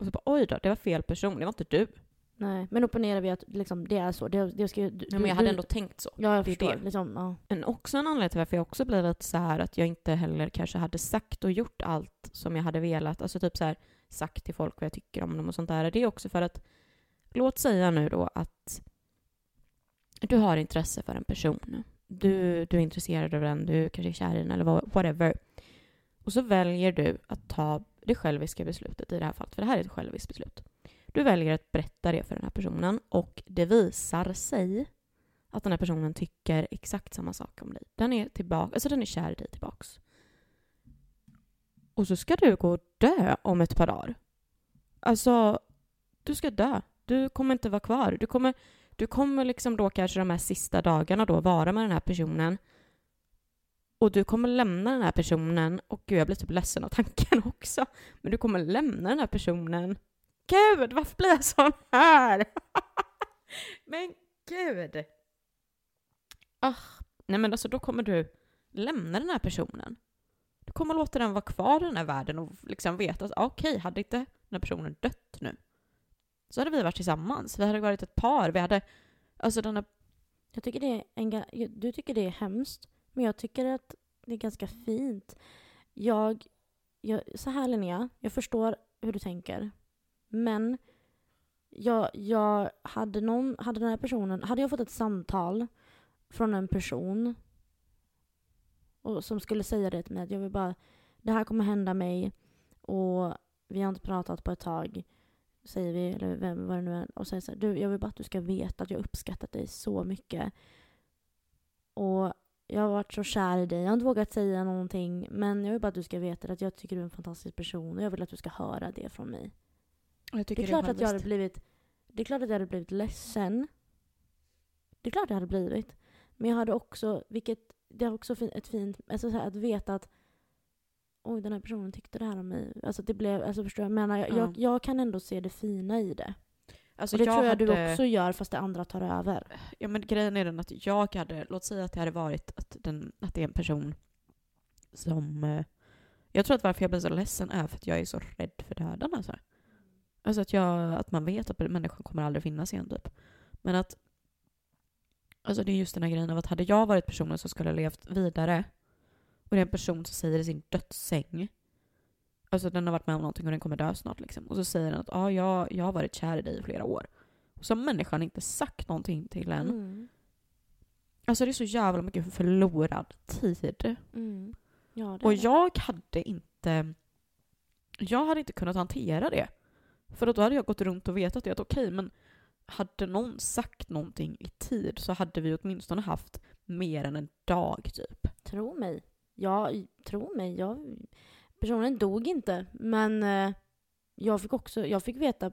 Och så bara oj då, det var fel person, det var inte du. Nej, men opponerar vi att liksom, det är så. Det, det ska, du, Ja, men jag hade ändå tänkt så. Ja, jag förstår. Liksom, ja. En, också en anledning till varför jag också blivit så här att jag inte heller kanske hade sagt och gjort allt som jag hade velat. Alltså typ så här sagt till folk vad jag tycker om dem och sånt där. Det är också för att, låt säga nu då att du har intresse för en person. Du, du är intresserad av den, du kanske är kär i den eller whatever. Och så väljer du att ta det själviska beslutet i det här fallet, för det här är ett själviskt beslut. Du väljer att berätta det för den här personen och det visar sig att den här personen tycker exakt samma sak om dig. Den är tillbaka, alltså den är kär i dig tillbaks. Och så ska du gå och dö om ett par dagar. Alltså, du ska dö. Du kommer inte vara kvar. Du kommer, du kommer liksom då kanske de här sista dagarna då vara med den här personen. Och du kommer lämna den här personen, och gud jag blir typ ledsen av tanken också. Men du kommer lämna den här personen. Gud, varför blir jag sån här? Men gud! Ah, nej men alltså då kommer du lämna den här personen. Du kommer låta den vara kvar i den här världen och liksom veta att okej, okej, hade inte den här personen dött nu så hade vi varit tillsammans. Vi hade varit ett par. Vi hade, alltså den här, Jag tycker det är en, ga- du tycker det är hemskt, men jag tycker att det är ganska fint. Jag, jag, så här Linnea, jag förstår hur du tänker. Men jag, jag hade, någon, hade den här personen, hade jag fått ett samtal från en person och som skulle säga det till mig att jag vill bara, det här kommer hända mig och vi har inte pratat på ett tag säger vi, eller vem vad det nu är, och säger så här, du, jag vill bara att du ska veta att jag uppskattat dig så mycket. Och jag har varit så kär i dig, jag har inte vågat säga någonting, men jag vill bara att du ska veta att jag tycker du är en fantastisk person och jag vill att du ska höra det från mig. Det är klart att jag hade blivit, det är klart att jag hade blivit ledsen. Det är klart jag hade blivit. Men jag hade också, vilket, det är också ett fint, alltså så här, att veta att oj den här personen tyckte det här om mig. Alltså det blev, alltså förstår jag, jag menar, jag, Ja. jag, jag kan ändå se det fina i det. Alltså Och det jag tror jag hade, du också gör fast det andra tar över. Ja men grejen är den att jag hade, låt säga att det hade varit att, den, att det är en person som... eh, Jag tror att varför jag blir så ledsen är för att jag är så rädd för döden alltså. Alltså att, jag, att man vet att människan kommer aldrig finnas igen typ. Men att... Alltså det är just den här grejen av att hade jag varit personen som skulle ha levt vidare och det är en person som säger i sin dödssäng Alltså den har varit med om någonting och den kommer dö snart liksom. Och så säger den att ah, jag, jag har varit kär i dig i flera år. Och så har människan inte sagt någonting till en. Mm. Alltså det är så jävla mycket förlorad tid. Mm. Ja, Och jag hade inte... Jag hade inte kunnat hantera det. För att då hade jag gått runt och vetat det att okej, men hade någon sagt någonting i tid så hade vi åtminstone haft mer än en dag typ. Tro mig. Ja, tro mig. Jag, personen dog inte, men eh, jag fick också, jag fick veta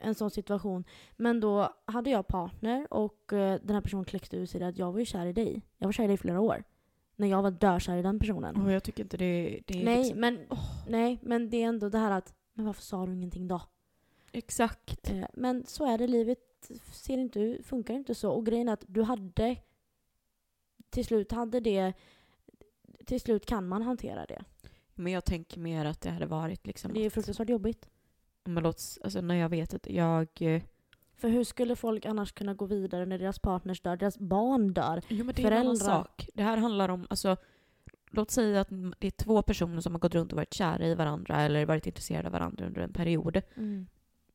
en sån situation. Men då hade jag partner och eh, den här personen kläckte ur sig det att jag var ju kär i dig. Jag var kär i dig i flera år. När jag var dökär i den personen. Och jag tycker inte det, det är nej, liksom, men, nej, men det är ändå det här att, men varför sa du ingenting då? Exakt. Eh, men så är det, livet ser inte funkar inte så. Och grejen är att du hade, till slut hade det, till slut kan man hantera det. Men jag tänker mer att det hade varit liksom Det är fruktansvärt jobbigt. men låt, alltså när jag vet att jag... eh, För hur skulle folk annars kunna gå vidare när deras partners dör, deras barn dör? Jo men det är en annan Föräldrar. sak. Det här handlar om, alltså, låt säga att det är två personer som har gått runt och varit kära i varandra eller varit intresserade av varandra under en period.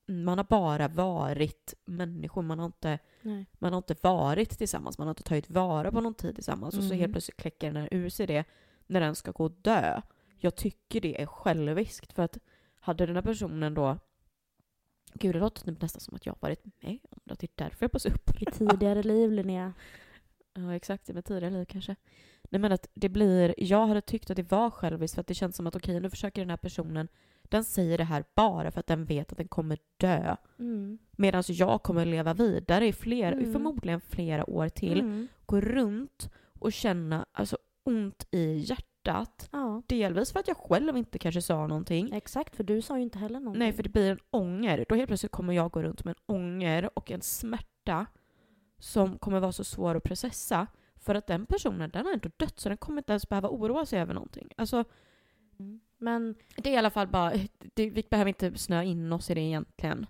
Man har bara varit människor, man har inte, Nej. man har inte varit tillsammans, man har inte tagit vara på någon tid tillsammans och så Mm. helt plötsligt kläcker den här ur sig det när den ska gå och dö. Jag tycker det är själviskt för att hade den här personen då Gud, det låter typ nästan som att jag har varit med om det. Det är därför jag passar upp. I tidigare liv, Linnea. Ja, exakt. I mitt tidigare liv kanske. Nej, men att det blir... Jag hade tyckt att det var själviskt för att det känns som att okej, nu försöker den här personen... Den säger det här bara för att den vet att den kommer dö. Mm. Medan jag kommer leva vidare i fler, i Mm. förmodligen flera år till. Mm. Gå runt och känna alltså, ont i hjärtat. Ja, Delvis för att jag själv inte kanske sa någonting. exakt. För du sa ju inte heller någonting. Nej, för det blir en ånger. Då helt plötsligt kommer jag gå runt med en ånger och en smärta som kommer vara så svår att processa. För att den personen, den har ändå dött så den kommer inte ens behöva oroa sig över någonting. Alltså, Mm. Men det är i alla fall bara, det, vi behöver inte snöa in oss i det egentligen.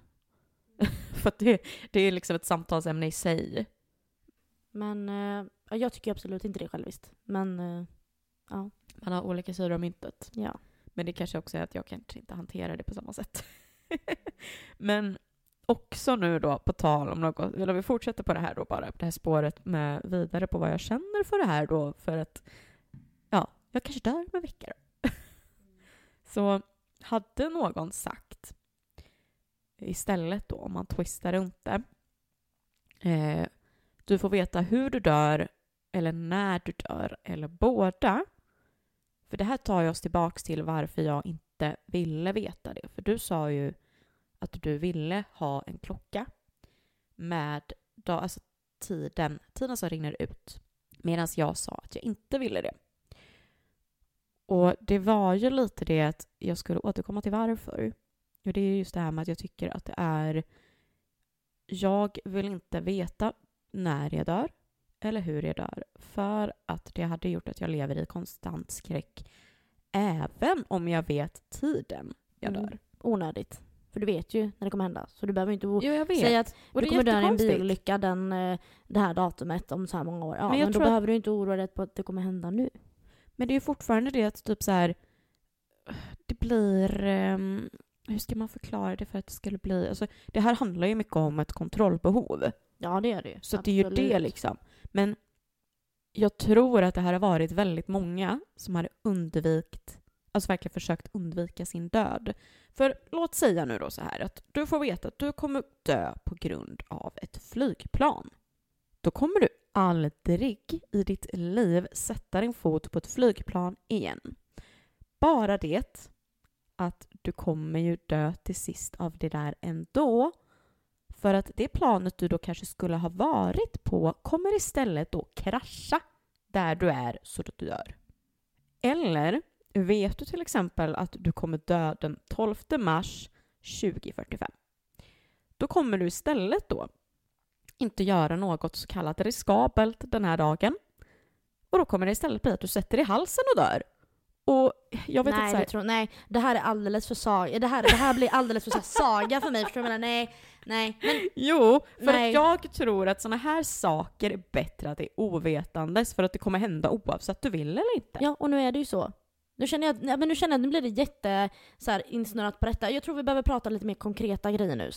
för att det, det är liksom ett samtalsämne i sig. Men eh, ja, jag tycker absolut inte det är själviskt. Men eh, ja. Man har olika sidor av myntet. ja. Men det kanske också är att jag kanske inte hanterar det på samma sätt. Men också nu då, på tal om något, eller vi fortsätter på det här då bara, på det här spåret med vidare på vad jag känner för det här då, för att ja, jag kanske dör om en vecka då. Så hade någon sagt istället då, om man twistar runt det, eh, du får veta hur du dör eller när du dör eller båda. För det här tar ju oss tillbaks till varför jag inte ville veta det. För du sa ju att du ville ha en klocka med dag, alltså tiden, tiden som rinner ut. Medan jag sa att jag inte ville det. Och det var ju lite det att jag skulle återkomma till varför. Och det är just det här med att jag tycker att det är... Jag vill inte veta när jag dör eller hur jag dör. För att det hade gjort att jag lever i konstant skräck. Även om jag vet tiden jag Mm. dör. Onödigt. För du vet ju när det kommer hända. Så du behöver inte Jo, jag vet. säga att du kommer dö i en bilolycka den, eh, det här datumet om så här många år. Ja, Men men, då behöver du inte oroa dig på att det kommer hända nu. Men det är ju fortfarande det att typ så här, det blir... ehm, hur ska man förklara det för att det skulle bli... Alltså, det här handlar ju mycket om ett kontrollbehov. Ja, det är det. Så det är ju det liksom. Men jag tror att det här har varit väldigt många som hade undvikit, alltså verkligen försökt undvika sin död. För låt säga nu då så här att du får veta att du kommer dö på grund av ett flygplan. Då kommer du aldrig i ditt liv sätta din fot på ett flygplan igen. Bara det att du kommer ju dö till sist av det där ändå. För att det planet du då kanske skulle ha varit på kommer istället då krascha där du är så att du dör. Eller vet du till exempel att du kommer dö den 12 mars 2045. Då kommer du istället då inte göra något så kallat riskabelt den här dagen. Och då kommer det istället bli att du sätter i halsen och dör. Och jag vet nej, inte så här, tror, nej, det här är alldeles för saga. Det här, det här blir alldeles för så saga för mig. Förstår du vad? Nej, nej. Men Jo, för Nej. att jag tror att såna här saker är bättre att det är ovetandes för att det kommer hända oavsett du vill eller inte. Ja, och nu är det ju så. Nu känner jag, nej, men nu känner jag nu blir det jätte så här, insnöat på detta. Jag tror vi behöver prata lite mer konkreta grejer nu.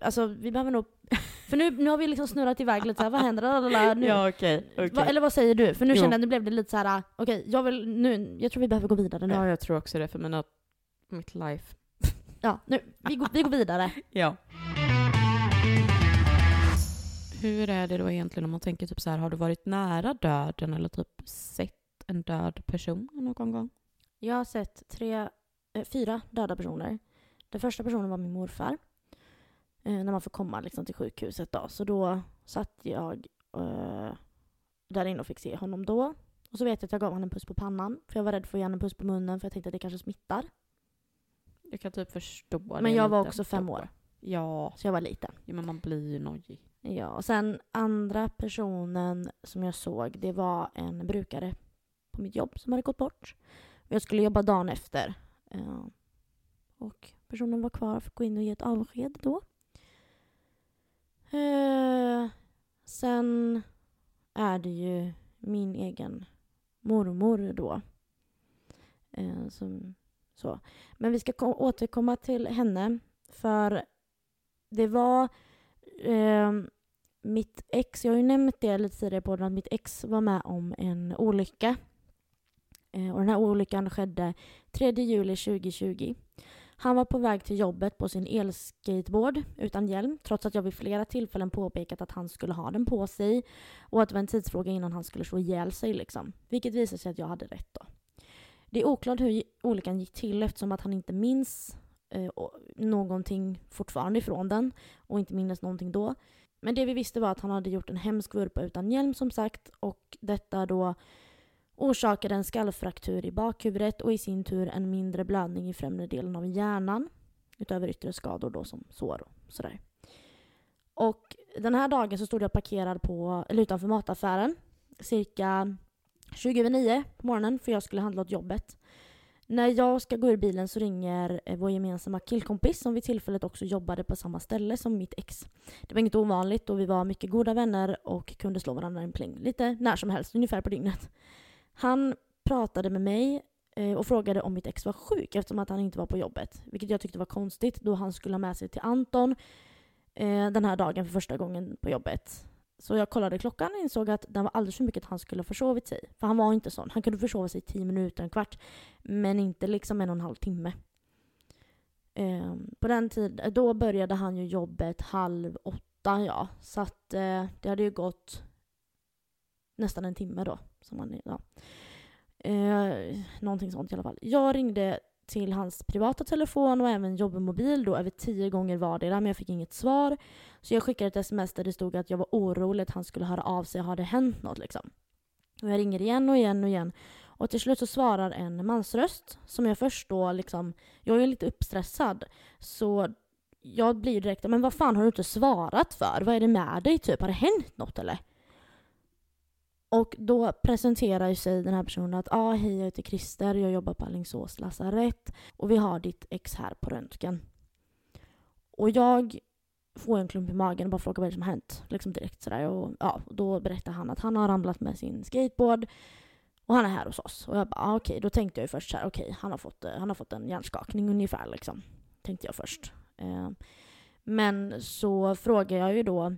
Alltså vi behöver nog... För nu, nu har vi liksom snurrat iväg lite så här, vad händer? Lalala, nu. Ja, okej. okej. Va, eller vad säger du? För nu Jo. känner jag nu blev det lite så här, okej, jag vill nu, jag tror vi behöver gå vidare nu. Ja, jag tror också det för mina, mitt life Ja, nu, vi, går, vi går vidare. Ja. Hur är det då egentligen om man tänker typ så här, har du varit nära döden eller typ sett en död person någon gång? Jag har sett tre, eh, fyra döda personer. Den första personen var min morfar. Eh, när man får komma liksom, till sjukhuset då. Så då satt jag eh, där inne och fick se honom då. Och så vet jag att jag gav honom en puss på pannan. För jag var rädd för att ge honom en puss på munnen för jag tänkte att det kanske smittar. Jag kan typ förstå det Men jag var också fem år. Ja, Så jag var liten. ja men man blir ju nojig. Ja, och sen andra personen som jag såg, det var en brukare på mitt jobb som hade gått bort. Jag skulle jobba dagen efter. Eh, och personen var kvar och fick gå in och ge ett avsked då. Eh, sen är det ju min egen mormor då. Eh, som, så. Men vi ska återkomma till henne. För det var eh, mitt ex, jag har ju nämnt det lite tidigare på att mitt ex var med om en olycka. Eh, och den här olyckan skedde 3 juli 2020. Han var på väg till jobbet på sin elskateboard utan hjälm trots att jag vid flera tillfällen påpekat att han skulle ha den på sig och att det var en tidsfråga innan han skulle slå ihjäl sig. Liksom. Vilket visade sig att jag hade rätt då. Det är oklart hur olyckan gick till eftersom att han inte minns eh, någonting fortfarande ifrån den och inte minns någonting då. Men det vi visste var att han hade gjort en hemsk vurpa utan hjälm som sagt och detta då orsakade en skallfraktur i bakhuvudet och i sin tur en mindre blödning i främre delen av hjärnan utöver yttre skador då som sår och sådär. Och den här dagen så stod jag parkerad på, eller utanför mataffären cirka 20 över 9 på morgonen för jag skulle handla åt jobbet. När jag ska gå ur bilen så ringer eh, vår gemensamma killkompis som vid tillfället också jobbade på samma ställe som mitt ex. Det var inget ovanligt och vi var mycket goda vänner och kunde slå varandra en pling lite när som helst, ungefär på dygnet. Han pratade med mig eh, och frågade om mitt ex var sjuk eftersom att han inte var på jobbet. Vilket jag tyckte var konstigt då han skulle ha med sig till Anton eh, den här dagen för första gången på jobbet. Så jag kollade klockan och insåg att den var alldeles för mycket att han skulle ha försovit sig. För han var inte sån. Han kunde försova sig i tio minuter, en kvart. Men inte liksom en och en halv timme. Eh, på den tiden, eh, då började han ju jobbet halv åtta, ja. Så att eh, det hade ju gått nästan en timme då. Som han, ja. eh, någonting sånt i alla fall. Jag ringde till hans privata telefon och även jobbmobil då över tio gånger vardera men jag fick inget svar. Så jag skickade ett sms där det stod att jag var orolig att han skulle höra av sig, har det hänt något liksom? Och jag ringer igen och igen och igen. Och till slut så svarar en mansröst som jag först då liksom, jag är lite uppstressad. Så jag blir direkt, men vad fan har du inte svarat för? Vad är det med dig typ? Har det hänt något eller? Och då presenterar ju sig den här personen att ah, hej jag heter Christer, jag jobbar på Alingsås lasarett och vi har ditt ex här på röntgen. Och jag får en klump i magen och bara frågar vad det är som har hänt. Liksom direkt sådär. Och, ja, och då berättar han att han har ramlat med sin skateboard och han är här hos oss. Och jag bara ah, okej, då tänkte jag ju först såhär okej, okej han, har fått, eh, han har fått en hjärnskakning ungefär liksom. Tänkte jag först. Eh, men så frågar jag ju då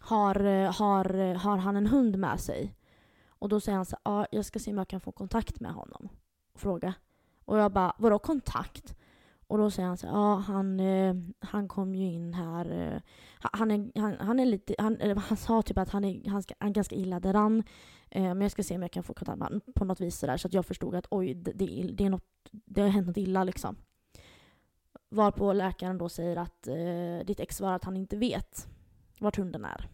har, eh, har, eh, har han en hund med sig? Och då säger han så ja, jag ska se om jag kan få kontakt med honom. Och fråga. Och jag bara, vadå kontakt? Och då säger han så ja, han, eh, han kom ju in här. Eh, han, är, han, han är lite, han, eller han sa typ att han är, han ska, han är ganska illa däran. Eh, men jag ska se om jag kan få kontakt med honom på något vis sådär. Så att jag förstod att oj, det, det, är- det, är något, det har hänt något illa liksom. Varpå läkaren då säger att eh, ditt ex svarar att han inte vet vart hunden är.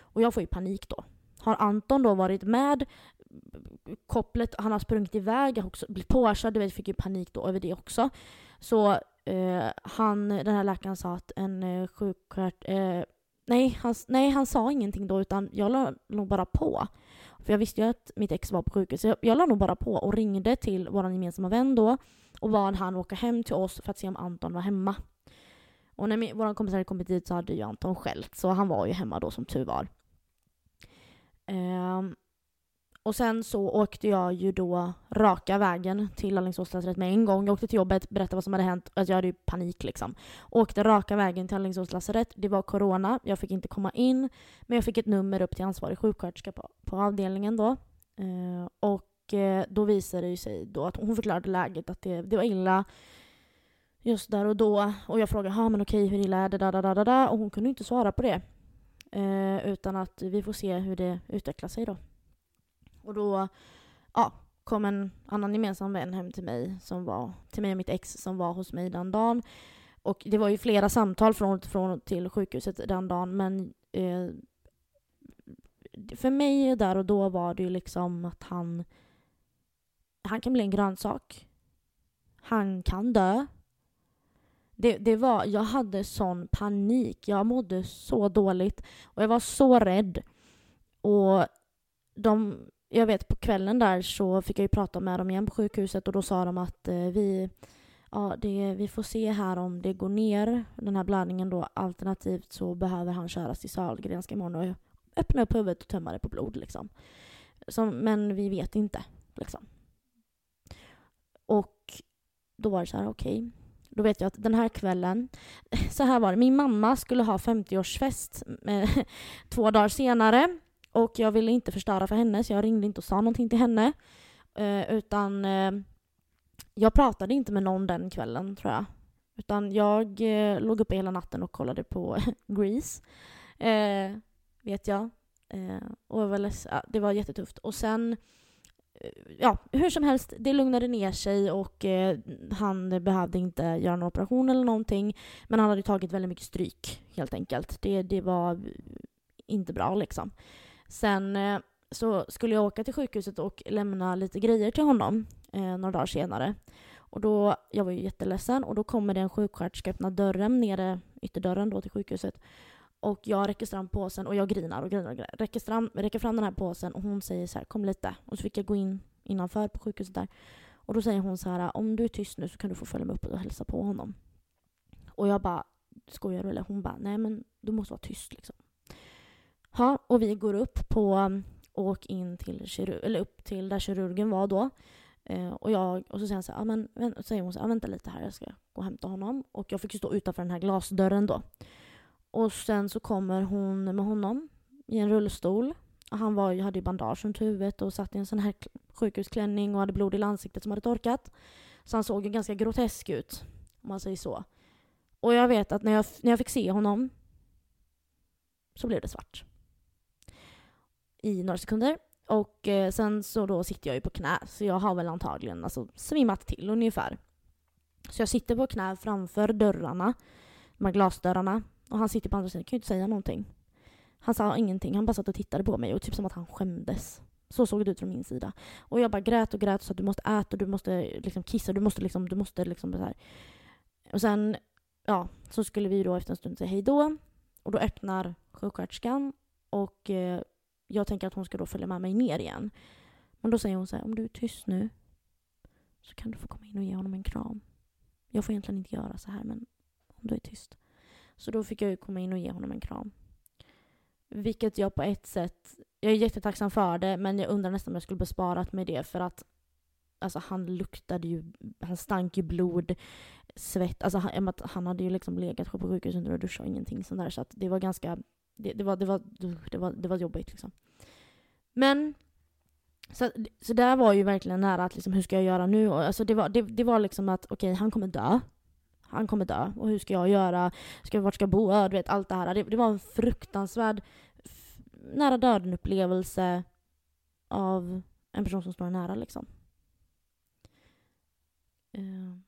Och jag får ju panik då. Har Anton då varit med kopplet, han har sprungit iväg, också blivit påkörd, du vet, fick ju panik då över det också. Så eh, han, den här läkaren sa att en eh, sjuksköt... Eh, nej, han, nej, han sa ingenting då utan jag la nog bara på. För jag visste ju att mitt ex var på sjukhus. Så jag, jag la nog bara på och ringde till vår gemensamma vän då och bad han åka hem till oss för att se om Anton var hemma. Och när min, vår kompis hade kommit dit så hade ju Anton skällt så han var ju hemma då som tur var. Um, och sen så åkte jag ju då raka vägen till Alingsås lasarett med en gång. Jag åkte till jobbet, berättade vad som hade hänt. Alltså jag hade ju panik liksom. Åkte raka vägen till Alingsås lasarett. Det var corona, jag fick inte komma in. Men jag fick ett nummer upp till ansvarig sjuksköterska på, på avdelningen då. Uh, och eh, då visade det sig då att hon förklarade läget att det, det var illa just där och då. Och jag frågade, ja men okej, hur illa är det? Da, da, da, da. Och hon kunde inte svara på det. Eh, utan att vi får se hur det utvecklar sig då. Och då ja, kom en annan gemensam vän hem till mig, som var, till mig och mitt ex som var hos mig den dagen. Och det var ju flera samtal från, från till sjukhuset den dagen, men eh, för mig där och då var det ju liksom att han han kan bli en grönsak. Han kan dö. Det, det var, jag hade sån panik. Jag mådde så dåligt och jag var så rädd. Och de, jag vet på kvällen där så fick jag ju prata med dem igen på sjukhuset och då sa de att eh, vi, ja, det, vi får se här om det går ner, den här blödningen då. Alternativt så behöver han köras till Sahlgrenska imorgon och öppna upp huvudet och tömma det på blod. Liksom. Som, men vi vet inte. Liksom. Och då var det så här, okej. Okay. Då vet jag att den här kvällen, så här var det, min mamma skulle ha 50-årsfest två dagar senare och jag ville inte förstöra för henne så jag ringde inte och sa någonting till henne. Eh, utan eh, jag pratade inte med någon den kvällen tror jag. Utan jag eh, låg uppe hela natten och kollade på Grease. Eh, vet jag. Eh, och var ja, det var jättetufft. Och sen Eh, Eh, ja, hur som helst, det lugnade ner sig och eh, han behövde inte göra någon operation eller någonting. Men han hade tagit väldigt mycket stryk helt enkelt. Det, det var inte bra liksom. Sen eh, så skulle jag åka till sjukhuset och lämna lite grejer till honom eh, några dagar senare. Och då, jag var ju jätteledsen och då kommer det en sjuksköterska öppna dörren nere, ytterdörren då till sjukhuset. Och jag räcker fram påsen och jag grinar och grinar och grinar. Räcker fram, räcker fram den här påsen och hon säger så här, kom lite. Och så fick jag gå in innanför på sjukhuset där. Och då säger hon så här, om du är tyst nu så kan du få följa med upp och hälsa på honom. Och jag bara, skojar du eller? Hon bara, nej men du måste vara tyst liksom. Ja, och vi går upp på och in till, kirurg, eller upp till där kirurgen var då. Eh, och, jag, och så säger, han så här, men, säger hon så här, vänta lite här, jag ska gå och hämta honom. Och jag fick ju stå utanför den här glasdörren då. Och sen så kommer hon med honom i en rullstol. Han var, hade ju bandage runt huvudet och satt i en sån här sjukhusklänning och hade blod i ansiktet som hade torkat. Så han såg ju ganska grotesk ut, om man säger så. Och jag vet att när jag, när jag fick se honom så blev det svart. I några sekunder. Och eh, sen så då sitter jag ju på knä, så jag har väl antagligen alltså, svimmat till ungefär. Så jag sitter på knä framför dörrarna, de här glasdörrarna, och han sitter på andra sidan, kan ju inte säga någonting. Han sa ingenting, han bara satt och tittade på mig och typ som att han skämdes. Så såg det ut från min sida. Och jag bara grät och grät och sa att du måste äta, du måste liksom kissa, du måste liksom, du måste liksom så här. Och sen, ja, så skulle vi då efter en stund säga hej då. Och då öppnar sjuksköterskan och eh, jag tänker att hon ska då följa med mig ner igen. Men då säger hon så här, om du är tyst nu så kan du få komma in och ge honom en kram. Jag får egentligen inte göra så här men om du är tyst. Så då fick jag ju komma in och ge honom en kram. Vilket jag på ett sätt, jag är jättetacksam för det, men jag undrar nästan om jag skulle besparat mig det för att alltså han luktade ju, han stank ju blod, svett, alltså han, han hade ju liksom legat på sjukhus under och duschat och ingenting sånt där så att det var ganska, det, det, var, det, var, det, var, det var jobbigt liksom. Men så, så där var ju verkligen nära att liksom, hur ska jag göra nu? Och, alltså det, var, det, det var liksom att okej, okay, han kommer dö han kommer dö. Och hur ska jag göra? Ska, vart ska jag bo? du vet, allt det här. Det, det var en fruktansvärd nära döden-upplevelse av en person som står nära. Liksom. Ehm,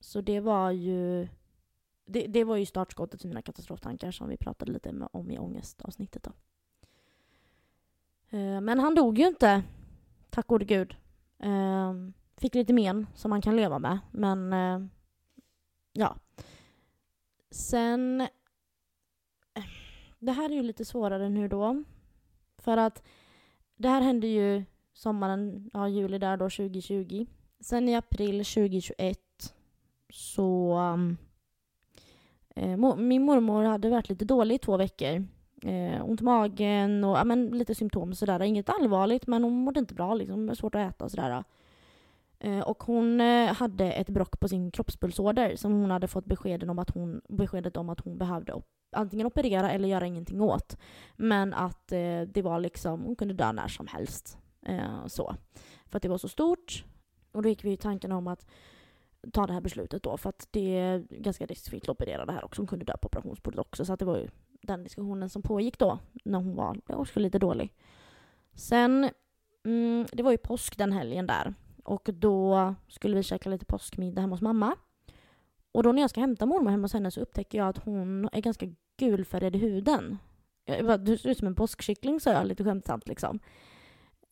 så det var ju det, det, var ju startskottet till mina katastroftankar som vi pratade lite om i ångestavsnittet. Då. Ehm, men han dog ju inte, tack gode gud. Ehm, fick lite men som man kan leva med, men Ja. Sen... Det här är ju lite svårare nu då. För att det här hände ju sommaren, ja juli där då 2020. Sen i april 2021 så... Eh, min mormor hade varit lite dålig i två veckor. Eh, ont i magen och ja, men, lite symptom sådär. Inget allvarligt men hon mådde inte bra liksom. Svårt att äta och sådär. Eh, och hon eh, hade ett brock på sin kroppspulsåder som hon hade fått beskeden om att hon, beskedet om att hon behövde op antingen operera eller göra ingenting åt. Men att eh, det var liksom, hon kunde dö när som helst. Eh, så. För att det var så stort. Och då gick vi i tanken om att ta det här beslutet då för att det är ganska riskfritt att operera det här också. Hon kunde dö på operationsbordet också så att det var ju den diskussionen som pågick då när hon var också lite dålig. Sen, mm, det var ju påsk den helgen där och då skulle vi käka lite påskmiddag hemma hos mamma. Och då när jag ska hämta mormor hemma hos henne så upptäcker jag att hon är ganska gulfärgad i huden. Jag bara, du ser ut som en påskkyckling sa jag lite skämtsamt liksom.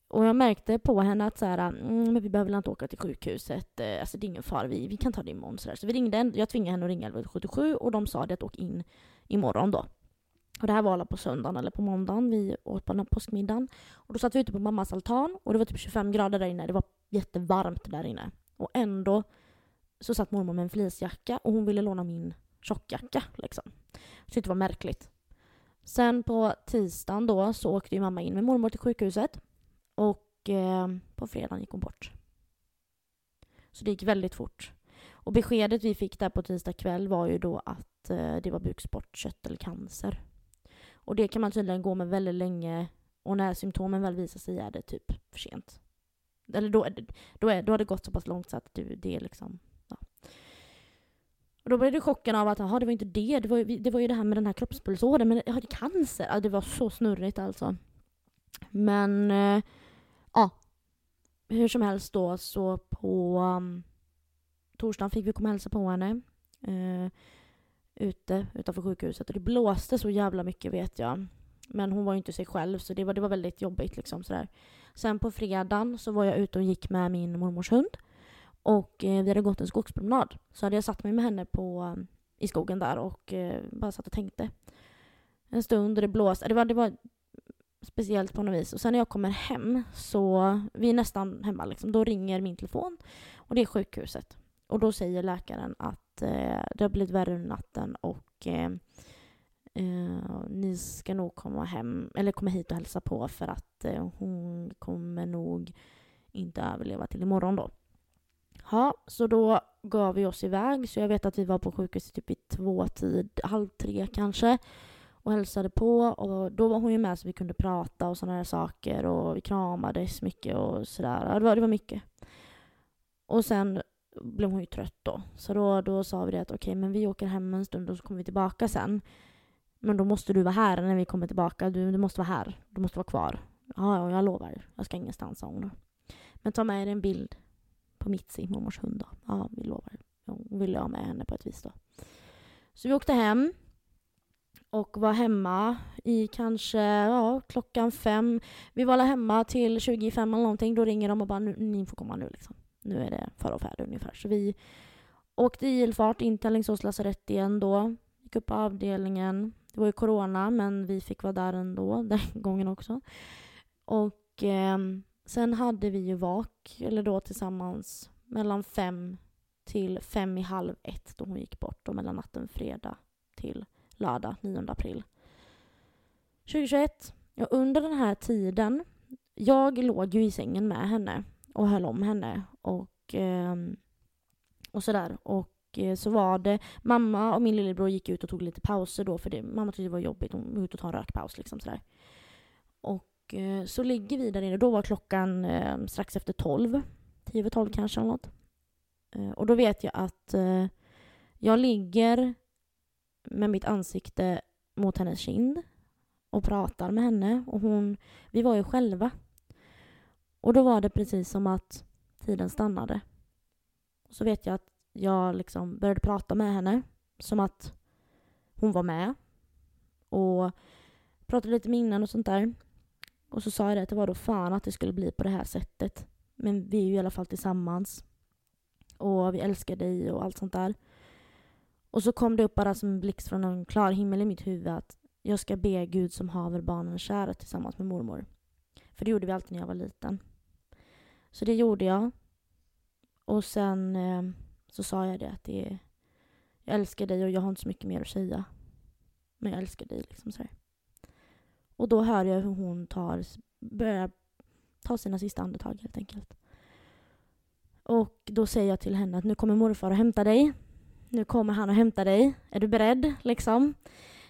Och jag märkte på henne att så här, mm, men vi behöver inte åka till sjukhuset, eh, alltså det är ingen fara, vi, vi kan ta det imorgon. Så, där. så vi ringde, jag tvingade henne att ringa 1177 och de sa det att åk in imorgon då. Och det här var på söndagen eller på måndagen, vi åt på den här påskmiddagen. Och då satt vi ute på mammas altan och det var typ 25 grader där inne, det var jättevarmt där inne. Och ändå så satt mormor med en fleecejacka och hon ville låna min tjockjacka liksom. Så det var märkligt. Sen på tisdagen då så åkte ju mamma in med mormor till sjukhuset och eh, på fredagen gick hon bort. Så det gick väldigt fort. Och beskedet vi fick där på tisdag kväll var ju då att eh, det var bukspottkörtelcancer. Och det kan man tydligen gå med väldigt länge och när symptomen väl visar sig är det typ för sent. Eller då, då, är, då har det gått så pass långt så att du, det är liksom... Ja. Och då blev det chocken av att aha, det var inte det, det var, ju, det var ju det här med den här kroppspulsådern, men jag hade cancer. Ja, det var så snurrigt alltså. Men eh, ja, hur som helst då så på um, torsdagen fick vi komma och hälsa på henne. Uh, ute utanför sjukhuset och det blåste så jävla mycket vet jag. Men hon var ju inte sig själv så det var, det var väldigt jobbigt liksom sådär. Sen på fredagen så var jag ute och gick med min mormors hund. Och eh, vi hade gått en skogspromenad. Så hade jag satt mig med henne på, eh, i skogen där och eh, bara satt och tänkte. En stund och det blåste. Det var, det var speciellt på något vis. Och sen när jag kommer hem så, vi är nästan hemma liksom, då ringer min telefon och det är sjukhuset. Och då säger läkaren att eh, det har blivit värre under natten och eh, eh, ni ska nog komma hem, eller komma hit och hälsa på för att eh, hon kommer nog inte överleva till imorgon då. Ja, så då gav vi oss iväg. Så jag vet att vi var på sjukhuset typ i två tid, halv tre kanske och hälsade på och då var hon ju med så vi kunde prata och sådana här saker och vi kramades mycket och sådär. Det var, det var mycket. Och sen blev hon ju trött då. Så då, då sa vi det att okej, okay, men vi åker hem en stund och så kommer vi tillbaka sen. Men då måste du vara här när vi kommer tillbaka. Du, du måste vara här. Du måste vara kvar. Ja, jag lovar. Jag ska ingenstans, sa hon. Men ta med dig en bild på Mitzi, mormors hund då. Ja, vi lovar. Hon ville ha med henne på ett vis då. Så vi åkte hem och var hemma i kanske ja, klockan fem. Vi var hemma till 25 eller någonting. Då ringer de och bara ni får komma nu liksom. Nu är det fara och färde ungefär. Så vi åkte i ilfart in till Alingsås lasarett igen då. Gick upp på avdelningen. Det var ju corona men vi fick vara där ändå den gången också. Och eh, sen hade vi ju vak, eller då tillsammans mellan fem till fem i halv ett då hon gick bort. Och mellan natten fredag till lördag 9 april 2021. Ja, under den här tiden, jag låg ju i sängen med henne och höll om henne och, eh, och sådär. Och Eh, så var det, mamma och min lillebror gick ut och tog lite pauser då för det, mamma tyckte det var jobbigt, hon var ute och tog en rökpaus liksom sådär. Och eh, så ligger vi där inne, då var klockan eh, strax efter tolv, tio över tolv kanske eller något. Eh, och då vet jag att eh, jag ligger med mitt ansikte mot hennes kind och pratar med henne. Och hon, vi var ju själva. Och då var det precis som att tiden stannade. Så vet jag att jag liksom började prata med henne som att hon var med. Och pratade lite minnen och sånt där. Och så sa jag det att det var då fan att det skulle bli på det här sättet. Men vi är ju i alla fall tillsammans. Och vi älskar dig och allt sånt där. Och så kom det upp bara som en blixt från en klar himmel i mitt huvud att jag ska be Gud som haver barnen kära tillsammans med mormor. För det gjorde vi alltid när jag var liten. Så det gjorde jag. Och sen eh, så sa jag det att det är, jag älskar dig och jag har inte så mycket mer att säga. Men jag älskar dig liksom sådär. Och då hör jag hur hon tar, börjar ta sina sista andetag helt enkelt. Och då säger jag till henne att nu kommer morfar och hämtar dig. Nu kommer han och hämtar dig. Är du beredd? Liksom.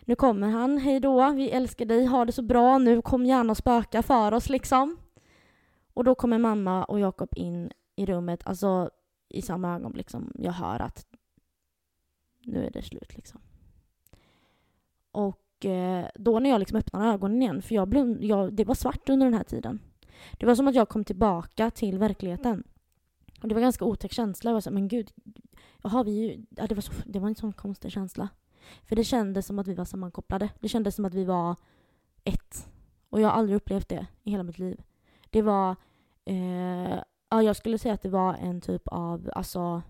Nu kommer han. Hej då. Vi älskar dig. Ha det så bra nu. Kom gärna och spöka för oss liksom. Och då kommer mamma och Jakob in i rummet. Alltså, i samma ögonblick som jag hör att nu är det slut liksom. Och eh, då när jag liksom öppnar ögonen igen, för jag blund, jag, det var svart under den här tiden. Det var som att jag kom tillbaka till verkligheten. Och det var en ganska otäck känsla. Jag var så, men gud, jaha, vi ju, ja, det, var så, det var en sån konstig känsla. För det kändes som att vi var sammankopplade. Det kändes som att vi var ett. Och jag har aldrig upplevt det i hela mitt liv. Det var, eh, ja jag skulle säga att det var en typ av, alltså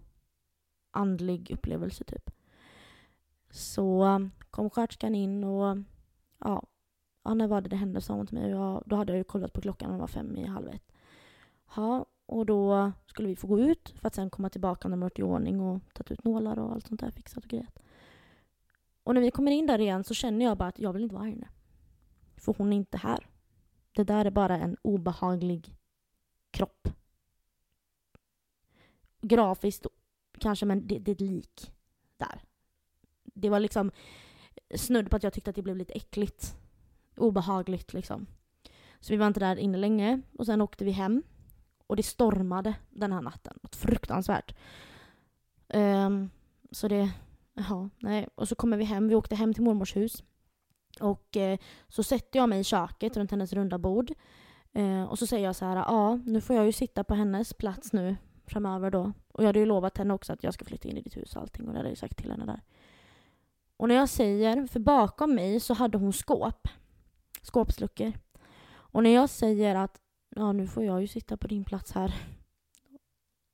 andlig upplevelse typ. Så kom sköterskan in och ja, ja, när var det det hände sa hon till mig. Jag, då hade jag ju kollat på klockan och var fem i halv ett. Ja, och då skulle vi få gå ut för att sen komma tillbaka när man varit i ordning och tagit ut nålar och allt sånt där fixat och grejat. Och när vi kommer in där igen så känner jag bara att jag vill inte vara här inne. För hon är inte här. Det där är bara en obehaglig kropp. Grafiskt kanske, men det, det är ett lik där. Det var liksom snudd på att jag tyckte att det blev lite äckligt. Obehagligt liksom. Så vi var inte där inne länge och sen åkte vi hem. Och det stormade den här natten. Något fruktansvärt. Um, så det... Jaha, nej. Och så kommer vi hem. Vi åkte hem till mormors hus. Och eh, så sätter jag mig i köket runt hennes runda bord. Eh, och så säger jag så här, ja, nu får jag ju sitta på hennes plats nu framöver då. Och jag hade ju lovat henne också att jag ska flytta in i ditt hus och allting och det hade jag sagt till henne där. Och när jag säger, för bakom mig så hade hon skåp. Skåpsluckor. Och när jag säger att ja, nu får jag ju sitta på din plats här.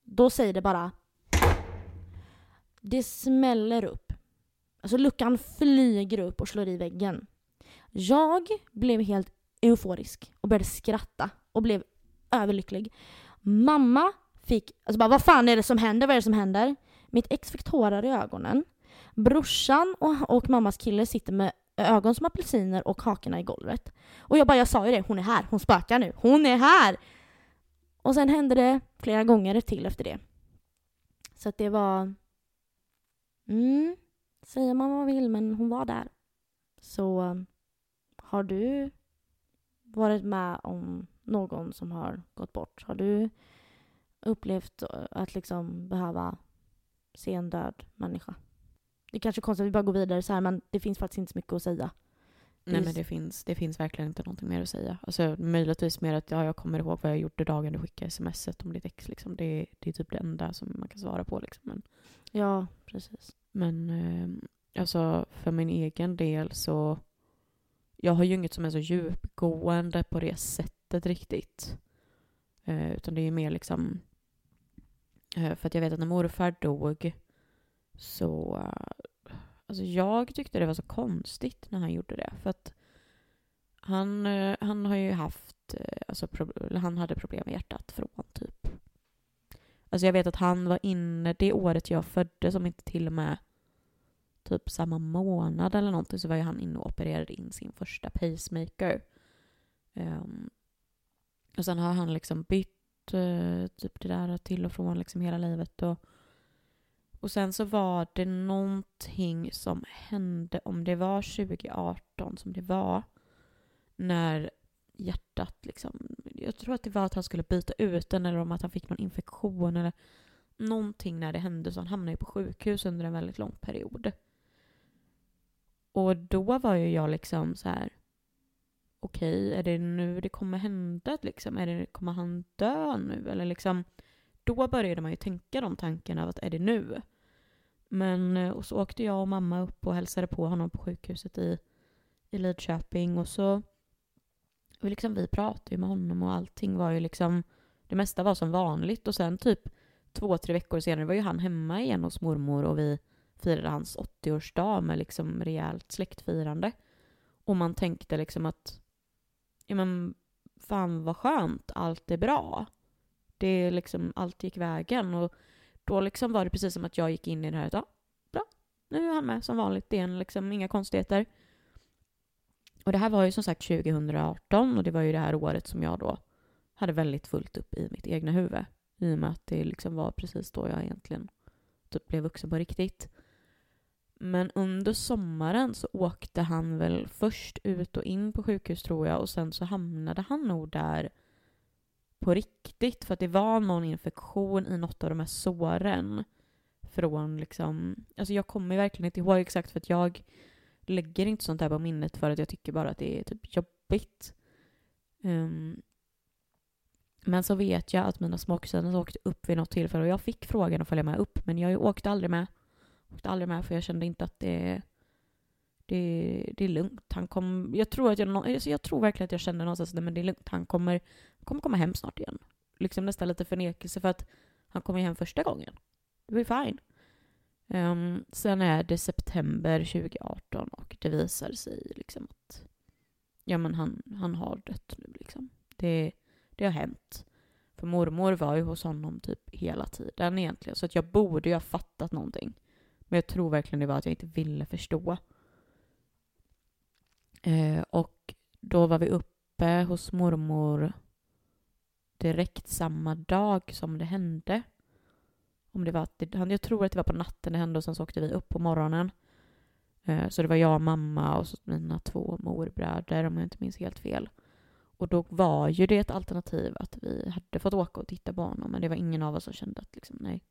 Då säger det bara det smäller upp. Alltså luckan flyger upp och slår i väggen. Jag blev helt euforisk och började skratta och blev överlycklig. Mamma fick, alltså bara vad fan är det som händer? Vad är det som händer? Mitt ex fick tårar i ögonen. Brorsan och, och mammas kille sitter med ögon som apelsiner och hakorna i golvet. Och jag bara, jag sa ju det, hon är här, hon spökar nu, hon är här! Och sen hände det flera gånger till efter det. Så att det var... Mm, säger man vad man vill, men hon var där. Så har du varit med om någon som har gått bort? Har du upplevt att liksom behöva se en död människa? Det är kanske är konstigt att vi bara går vidare så här, men det finns faktiskt inte så mycket att säga. Nej men det finns, det finns verkligen inte någonting mer att säga. Alltså möjligtvis mer att ja, jag kommer ihåg vad jag gjorde dagen du skickade smset om ditt ex. Liksom. Det, det är typ det enda som man kan svara på. Liksom. Men, ja, precis. Men eh, alltså för min egen del så jag har ju inget som är så djupgående på det sättet riktigt. Eh, utan det är mer liksom eh, Eh, för att jag vet att när morfar dog så... Eh, alltså jag tyckte det var så konstigt när han gjorde det. För att han, eh, han har ju haft... Alltså, han hade problem med hjärtat från typ... Alltså jag vet att han var inne det året jag föddes, om inte till och med typ samma månad eller någonting, så var ju han inne och opererade in sin första pacemaker. Um, och sen har han liksom bytt Eh, typ det där till och från liksom hela livet. Och och sen så var det någonting som hände, om det var 2018 som det var, när hjärtat liksom, jag tror att det var att han skulle byta ut den eller om att han fick någon infektion eller någonting när det hände så han hamnade på sjukhus under en väldigt lång period. Och då var ju jag liksom så här okej, okay, är det nu det kommer hända liksom? Är det, kommer han dö nu? Eller liksom, då började man ju tänka de tankarna av att är det nu? Men eh, och så åkte jag och mamma upp och hälsade på honom på sjukhuset i, i Lidköping och så och liksom, vi pratade ju med honom och allting var ju liksom det mesta var som vanligt och sen typ två, tre veckor senare var ju han hemma igen hos mormor och vi firade hans 80-årsdag med liksom rejält släktfirande. Och man tänkte liksom att ja men fan vad skönt, allt är bra. Det är liksom, allt gick vägen och då liksom var det precis som att jag gick in i det här att ja, bra, nu är han med som vanligt igen, liksom inga konstigheter. Och det här var ju som sagt 2018 och det var ju det här året som jag då hade väldigt fullt upp i mitt egna huvud. I och med att det liksom var precis då jag egentligen typ blev vuxen på riktigt. Men under sommaren så åkte han väl först ut och in på sjukhus tror jag och sen så hamnade han nog där på riktigt för att det var någon infektion i något av de här såren. Från liksom, alltså jag kommer verkligen inte ihåg exakt för att jag lägger inte sånt här på minnet för att jag tycker bara att det är typ jobbigt. Um, men så vet jag att mina småkusiner åkte upp vid något tillfälle och jag fick frågan att följa med upp men jag åkte aldrig med. Åkte aldrig med för jag kände inte att det, det, det är lugnt. Han kom, jag, tror att jag, alltså jag tror verkligen att jag kände någonstans att det är lugnt. Han kommer, kommer komma hem snart igen. Liksom nästan lite förnekelse för att han kom hem första gången. Det var fine. Um, sen är det september 2018 och det visar sig liksom att ja, men han, han har dött nu. Liksom. Det, det har hänt. För mormor var ju hos honom typ hela tiden egentligen. Så att jag borde ju ha fattat någonting. Men jag tror verkligen det var att jag inte ville förstå. Eh, och då var vi uppe hos mormor direkt samma dag som det hände. Om det var att det, jag tror att det var på natten det hände och sen så åkte vi upp på morgonen. Eh, så det var jag, och mamma och så mina två morbröder om jag inte minns helt fel. Och då var ju det ett alternativ att vi hade fått åka och titta på honom men det var ingen av oss som kände att liksom, nej,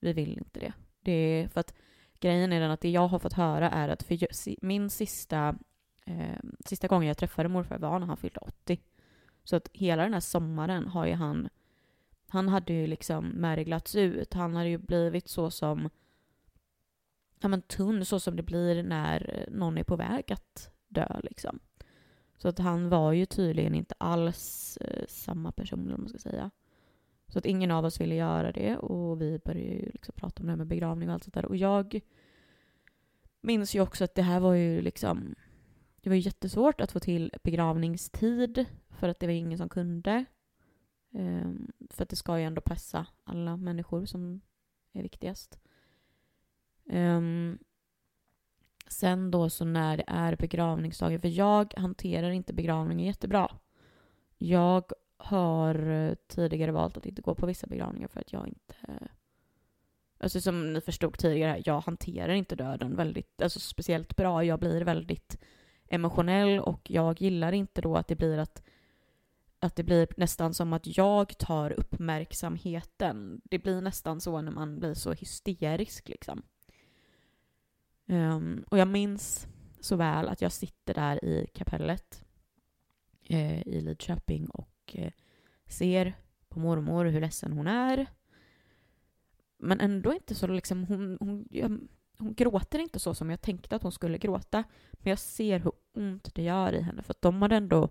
vi vill inte det. Det är för att grejen är den att det jag har fått höra är att för min sista, eh, sista gången jag träffade morfar var när han fyllde 80. Så att hela den här sommaren har ju han, han hade ju liksom märglats ut. Han hade ju blivit så som, ja men tunn så som det blir när någon är på väg att dö liksom. Så att han var ju tydligen inte alls eh, samma person, om man ska säga. Så att ingen av oss ville göra det och vi började ju liksom prata om det här med begravning och allt sånt där. Och jag minns ju också att det här var ju liksom... Det var ju jättesvårt att få till begravningstid för att det var ingen som kunde. Um, för att det ska ju ändå passa alla människor som är viktigast. Um, sen då så när det är begravningsdagen, för jag hanterar inte begravningen jättebra. Jag har eh, tidigare valt att inte gå på vissa begravningar för att jag inte... Eh, alltså som ni förstod tidigare, jag hanterar inte döden väldigt, alltså speciellt bra. Jag blir väldigt emotionell och jag gillar inte då att det blir att att det blir nästan som att jag tar uppmärksamheten. Det blir nästan så när man blir så hysterisk liksom. Um, och jag minns så väl att jag sitter där i kapellet eh, i Lidköping och och eh, ser på mormor hur ledsen hon är. Men ändå inte så liksom, hon, hon, jag, hon gråter inte så som jag tänkte att hon skulle gråta. Men jag ser hur ont det gör i henne för att de hade ändå,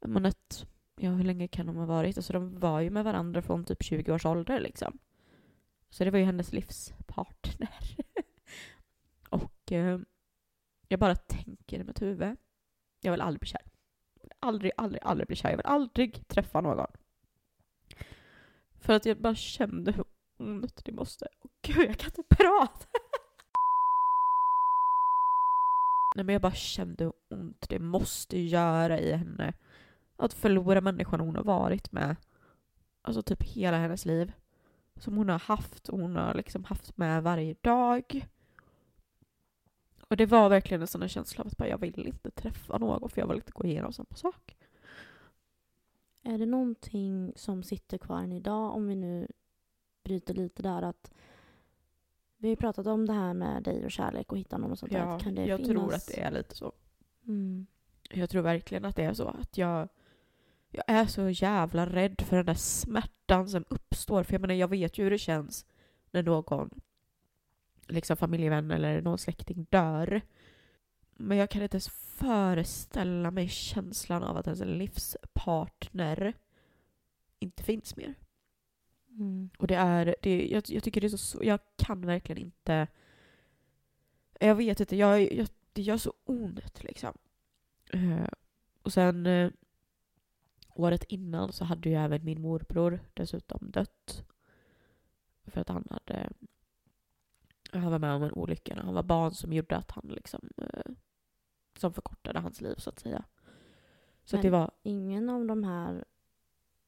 men ett, ja hur länge kan de ha varit? Alltså de var ju med varandra från typ 20 års ålder liksom. Så det var ju hennes livspartner. och eh, jag bara tänker i mitt huvud, jag vill aldrig bli kär aldrig, aldrig, aldrig bli kär. Jag vill aldrig träffa någon. För att jag bara kände hur ont det måste. Och gud, jag kan inte prata! Nej men jag bara kände hur ont det måste göra i henne. Att förlora människan hon har varit med. Alltså typ hela hennes liv. Som hon har haft och hon har liksom haft med varje dag. Och det var verkligen en sån känsla av att jag vill inte träffa någon för jag vill inte gå igenom samma sak. Är det någonting som sitter kvar än idag, om vi nu bryter lite där, att vi har ju pratat om det här med dig och kärlek och hitta någon och sånt ja, där. Kan det jag finnas? tror att det är lite så. Mm. Jag tror verkligen att det är så. Att jag, jag är så jävla rädd för den där smärtan som uppstår. För jag menar, jag vet ju hur det känns när någon liksom familjevän eller någon släkting dör. Men jag kan inte ens föreställa mig känslan av att ens livspartner inte finns mer. Mm. Och det är, det, jag, jag tycker det är så, jag kan verkligen inte, jag vet inte, jag, jag, det gör så ont liksom. Uh, och sen uh, året innan så hade ju även min morbror dessutom dött. För att han hade han var med om en olycka när han var barn som gjorde att han liksom eh, som förkortade hans liv så att säga. Så att det var... ingen av de här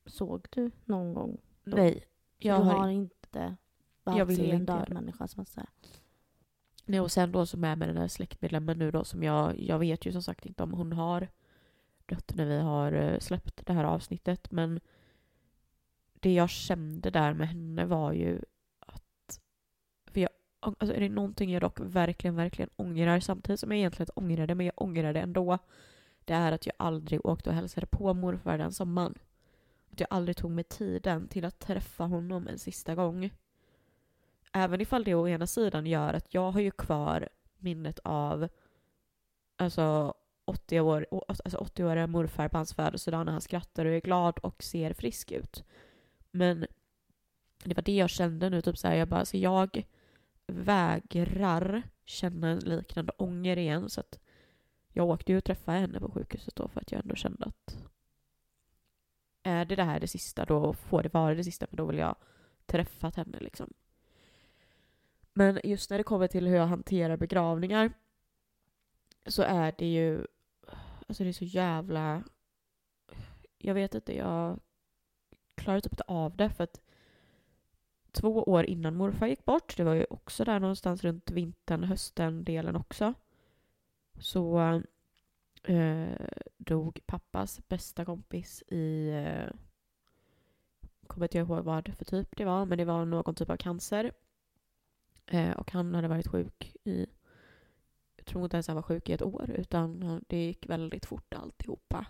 såg du någon gång? Då? Nej. Jag du har, har inte varit en död människa som säger. Nej, och sen då som är med den här släktmedlemmen nu då som jag, jag vet ju som sagt inte om hon har dött när vi har eh, släppt det här avsnittet. Men det jag kände där med henne var ju jag, alltså är det någonting jag dock verkligen, verkligen ångrar samtidigt som jag egentligen inte ångrar det, men jag ångrar det ändå. Det är att jag aldrig åkte och hälsade på morfar den sommaren. Att jag aldrig tog mig tiden till att träffa honom en sista gång. Även ifall det å ena sidan gör att jag har ju kvar minnet av alltså 80 år, alltså 80-åriga morfar på hans födelsedag när han skrattar och är glad och ser frisk ut. Men det var det jag kände nu, typ såhär, jag bara, så jag vägrar känna en liknande ånger igen så att jag åkte ju och träffade henne på sjukhuset då för att jag ändå kände att är det det här det sista då får det vara det sista för då vill jag träffat henne liksom. Men just när det kommer till hur jag hanterar begravningar så är det ju Alltså det är så jävla... Jag vet inte, jag klarar typ inte av det för att två år innan morfar gick bort, det var ju också där någonstans runt vintern, hösten delen också, så eh, dog pappas bästa kompis i... Eh, kommer inte ihåg vad för typ det var, men det var någon typ av cancer. Eh, och han hade varit sjuk i jag tror inte ens han var sjuk i ett år, utan det gick väldigt fort alltihopa.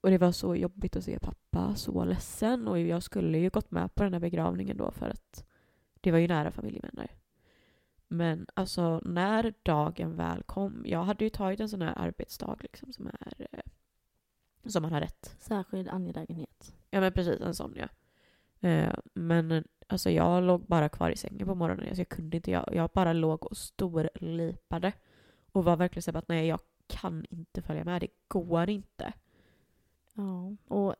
Och det var så jobbigt att se pappa så ledsen och jag skulle ju gått med på den här begravningen då för att det var ju nära familjevänner. Men alltså när dagen väl kom, jag hade ju tagit en sån här arbetsdag liksom som är eh, som man har rätt. Särskild angelägenhet. Ja men precis, en sån ja. Eh, men Alltså jag låg bara kvar i sängen på morgonen. Alltså jag kunde inte. Jag, jag bara låg och storlipade. Och var verkligen så att nej, jag kan inte följa med. Det går inte. Ja, och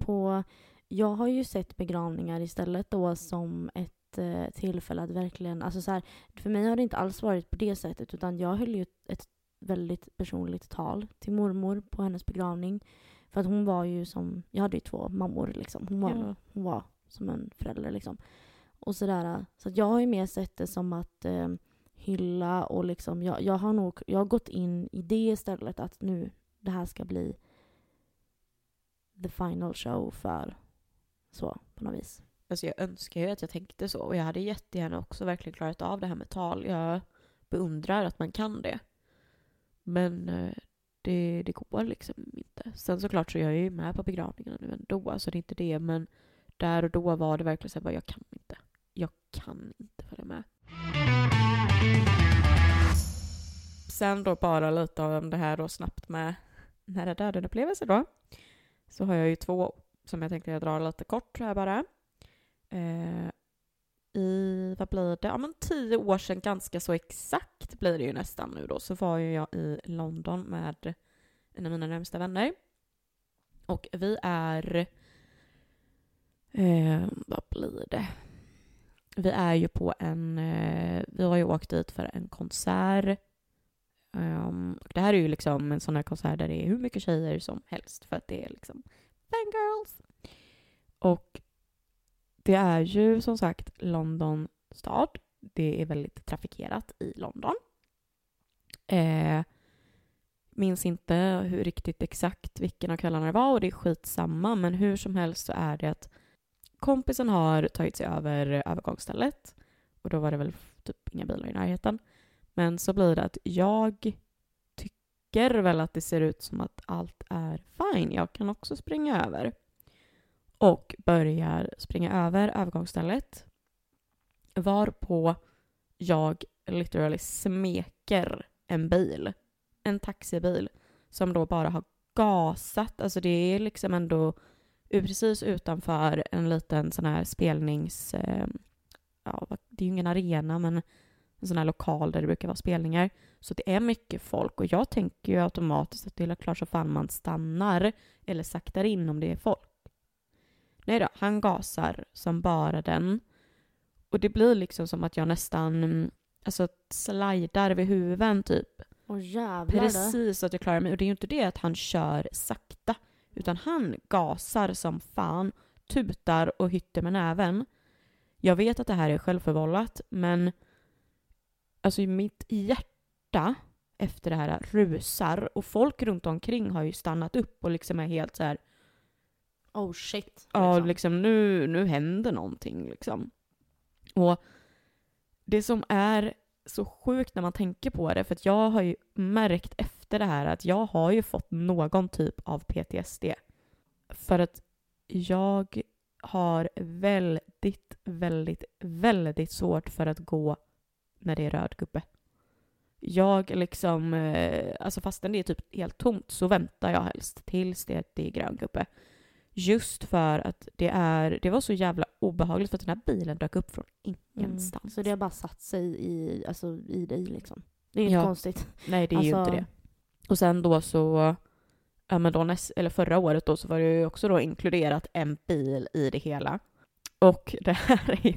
på... Jag har ju sett begravningar istället då som ett eh, tillfälle att verkligen... Alltså så här, för mig har det inte alls varit på det sättet utan jag höll ju ett väldigt personligt tal till mormor på hennes begravning. För att hon var ju som... Jag hade ju två mammor liksom. Hon var, ja. hon var som en förälder. Liksom. Och sådär. Så jag har ju mer sett det som att eh, hylla och liksom, jag, jag har nog jag har gått in i det istället att nu det här ska bli the final show för så på något vis. Alltså jag önskar ju att jag tänkte så och jag hade jättegärna också verkligen klarat av det här med tal. Jag beundrar att man kan det. Men eh, det, det går liksom inte. Sen såklart så är jag ju med på begravningarna nu ändå, alltså det är inte det men där och då var det verkligen så att jag kan inte. Jag kan inte följa med. Sen då bara lite om det här då snabbt med nära döden-upplevelse då. Så har jag ju två som jag tänkte jag drar lite kort här bara. Eh, I, vad blir det? Ja men tio år sedan ganska så exakt blir det ju nästan nu då. Så var ju jag i London med en av mina närmsta vänner. Och vi är Eh, vad blir det? Vi är ju på en... Eh, vi har ju åkt dit för en konsert. Um, det här är ju liksom en sån här konsert där det är hur mycket tjejer som helst för att det är liksom fangirls. Och det är ju som sagt London stad. Det är väldigt trafikerat i London. Eh, minns inte hur riktigt exakt vilken av kvällarna det var och det är skitsamma men hur som helst så är det att kompisen har tagit sig över övergångsstället och då var det väl typ inga bilar i närheten. Men så blir det att jag tycker väl att det ser ut som att allt är fine. Jag kan också springa över. Och börjar springa över övergångsstället. Varpå jag literally smeker en bil. En taxibil. Som då bara har gasat. Alltså det är liksom ändå precis utanför en liten sån här spelnings... Eh, ja, det är ju ingen arena, men en sån här lokal där det brukar vara spelningar. Så det är mycket folk och jag tänker ju automatiskt att det är klart så fan man stannar eller saktar in om det är folk. Nej då, han gasar som bara den. Och det blir liksom som att jag nästan alltså, slidar vid huven typ. Åh jävlar. Precis så att jag klarar mig. Och det är ju inte det att han kör sakta. Utan han gasar som fan, tutar och hytter med näven. Jag vet att det här är självförvållat, men alltså i mitt hjärta efter det här rusar och folk runt omkring har ju stannat upp och liksom är helt så här Oh shit. Ja, liksom. liksom nu, nu händer någonting liksom. Och det som är så sjukt när man tänker på det, för att jag har ju märkt efter det här att jag har ju fått någon typ av PTSD. För att jag har väldigt, väldigt, väldigt svårt för att gå när det är röd gubbe. Jag liksom, eh, alltså fastän det är typ helt tomt så väntar jag helst tills det, det är grön gubbe. Just för att det, är, det var så jävla obehagligt för att den här bilen dök upp från ingenstans. Mm. Så det har bara satt sig i, alltså, i dig liksom. Det är inte Ja. konstigt. Nej, det är ju Alltså- inte det. Och sen då så, ja men då näst, eller förra året då så var det ju också då inkluderat en bil i det hela. Och det här är ju,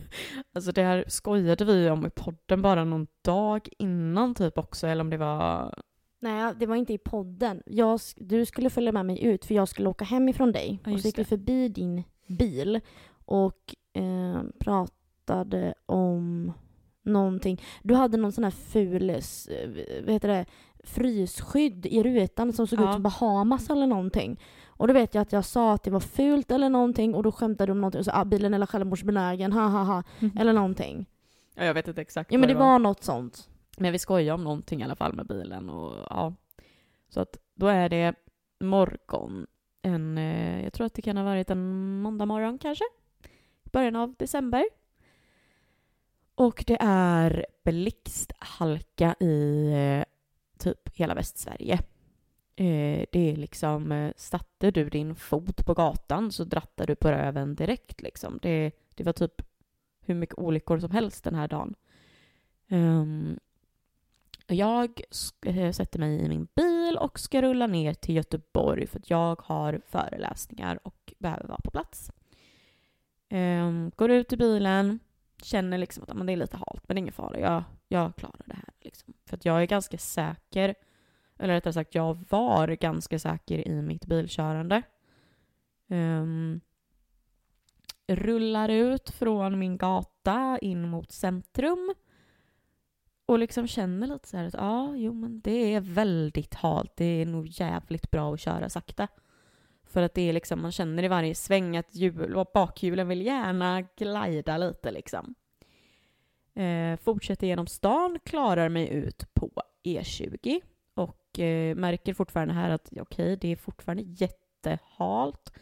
alltså det här skojade vi om i podden bara någon dag innan typ också, eller om det var, Nej, det var inte i podden. Jag, du skulle följa med mig ut för jag skulle åka hem ifrån dig. Ja, och så gick vi förbi din bil och eh, pratade om någonting. Du hade någon sån här ful, vad heter det, frysskydd i rutan som såg Ja. ut som Bahamas eller någonting. Och då vet jag att jag sa att det var fult eller någonting och då skämtade du om någonting och sa ah, bilen är självmordsbenägen, ha ha ha, eller någonting. ja jag vet inte exakt Ja men det var något sånt. Men vi skojar om någonting i alla fall med bilen och ja. Så att då är det morgon. En, eh, jag tror att det kan ha varit en måndag morgon kanske. Början av december. Och det är blixthalka i eh, typ hela Västsverige. Eh, det är liksom, eh, satte du din fot på gatan så drattade du på röven direkt liksom. Det, det var typ hur mycket olyckor som helst den här dagen. Um, jag eh, sätter mig i min bil och ska rulla ner till Göteborg för att jag har föreläsningar och behöver vara på plats. Um, går ut i bilen, känner liksom att men det är lite halt men det är ingen fara, jag, jag klarar det här. Liksom. För att jag är ganska säker, eller rättare sagt jag var ganska säker i mitt bilkörande. Um, rullar ut från min gata in mot centrum. Och liksom känner lite så här att ja, jo men det är väldigt halt. Det är nog jävligt bra att köra sakta. För att det är liksom, man känner i varje sväng att hjul och bakhjulen vill gärna glida lite liksom. Eh, fortsätter genom stan, klarar mig ut på E20 och eh, märker fortfarande här att okej, det är fortfarande jättehalt.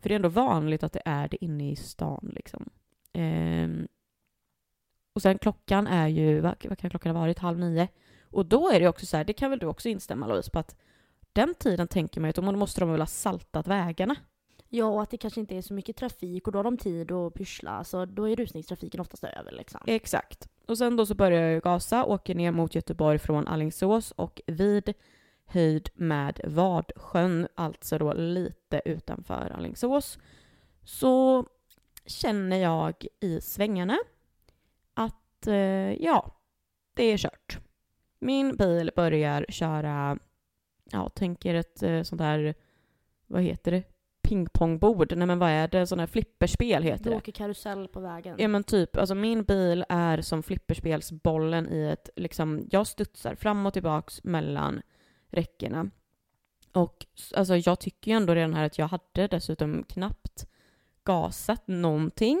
För det är ändå vanligt att det är det inne i stan liksom. Eh, och sen klockan är ju, vad, vad kan klockan ha varit, halv nio? Och då är det också så här, det kan väl du också instämma Louise på att den tiden tänker man ju att då måste de väl ha saltat vägarna. Ja, och att det kanske inte är så mycket trafik och då har de tid att pyssla. Så då är rusningstrafiken oftast över liksom. Exakt. Och sen då så börjar jag ju gasa, åker ner mot Göteborg från Alingsås och vid höjd med Vadsjön, alltså då lite utanför Alingsås, så känner jag i svängarna att eh, ja, det är kört. Min bil börjar köra, ja, tänker ett eh, sånt där, vad heter det, pingpongbord? Nej men vad är det, sån här flipperspel heter Du det. åker karusell på vägen. Ja men typ, alltså min bil är som flipperspelsbollen i ett, liksom, jag studsar fram och tillbaks mellan räckena. Och alltså jag tycker ju ändå redan här att jag hade dessutom knappt gasat någonting.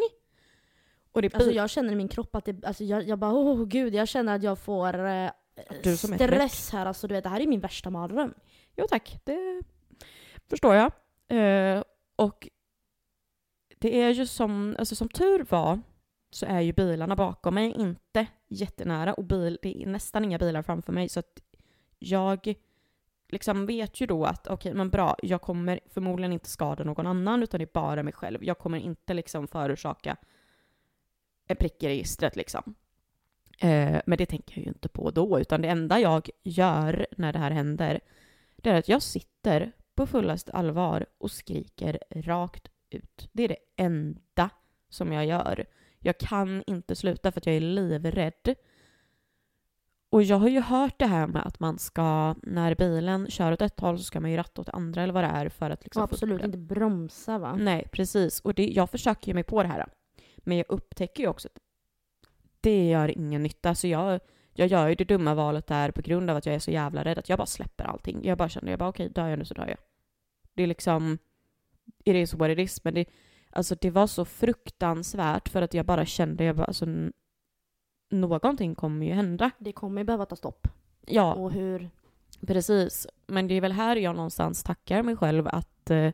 Och det Alltså jag känner i min kropp att det, alltså jag, jag bara åh gud, jag känner att jag får eh, Du stress här. Alltså du vet, det här är min värsta mardröm. Jo tack, det förstår jag. Eh, och det är ju som, alltså som tur var så är ju bilarna bakom mig inte jättenära och bil, det är nästan inga bilar framför mig så att jag liksom vet ju då att okej men bra, jag kommer förmodligen inte skada någon annan utan det är bara mig själv. Jag kommer inte liksom förorsaka en prick i registret liksom. Eh, men det tänker jag ju inte på då utan det enda jag gör när det här händer det är att jag sitter på fullast allvar och skriker rakt ut. Det är det enda som jag gör. Jag kan inte sluta för att jag är livrädd. Och jag har ju hört det här med att man ska, när bilen kör åt ett håll så ska man ju ratta åt andra eller vad det är för att liksom Och absolut inte bromsa va? Nej, precis. Och det, jag försöker ju mig på det här. Men jag upptäcker ju också att det gör ingen nytta. Så jag, jag gör ju det dumma valet där på grund av att jag är så jävla rädd att jag bara släpper allting. Jag bara känner, jag bara okej, dör jag nu så dör jag. Det är liksom, it is what it is. Men det, alltså det var så fruktansvärt för att jag bara kände, jag bara, alltså, någonting kommer ju hända. Det kommer ju behöva ta stopp. Ja, Och hur... precis. Men det är väl här jag någonstans tackar mig själv att, eh,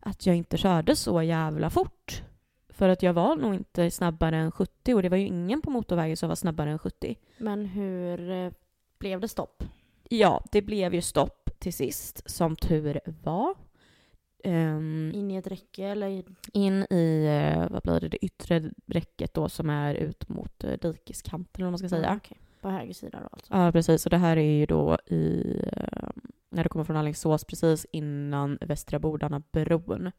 att jag inte körde så jävla fort. För att jag var nog inte snabbare än 70 och det var ju ingen på motorvägen som var snabbare än 70. Men hur eh, blev det stopp? Ja, det blev ju stopp till sist, som tur var. Ehm, In i ett räcke eller? in i, eh, vad blir det, det yttre räcket då som är ut mot eh, dikeskanten eller vad man ska säga. Ja, okej. På höger sida då alltså? Ja, precis. Och det här är ju då i, eh, när du kommer från Alingsås, precis innan Västra Bordarna bron.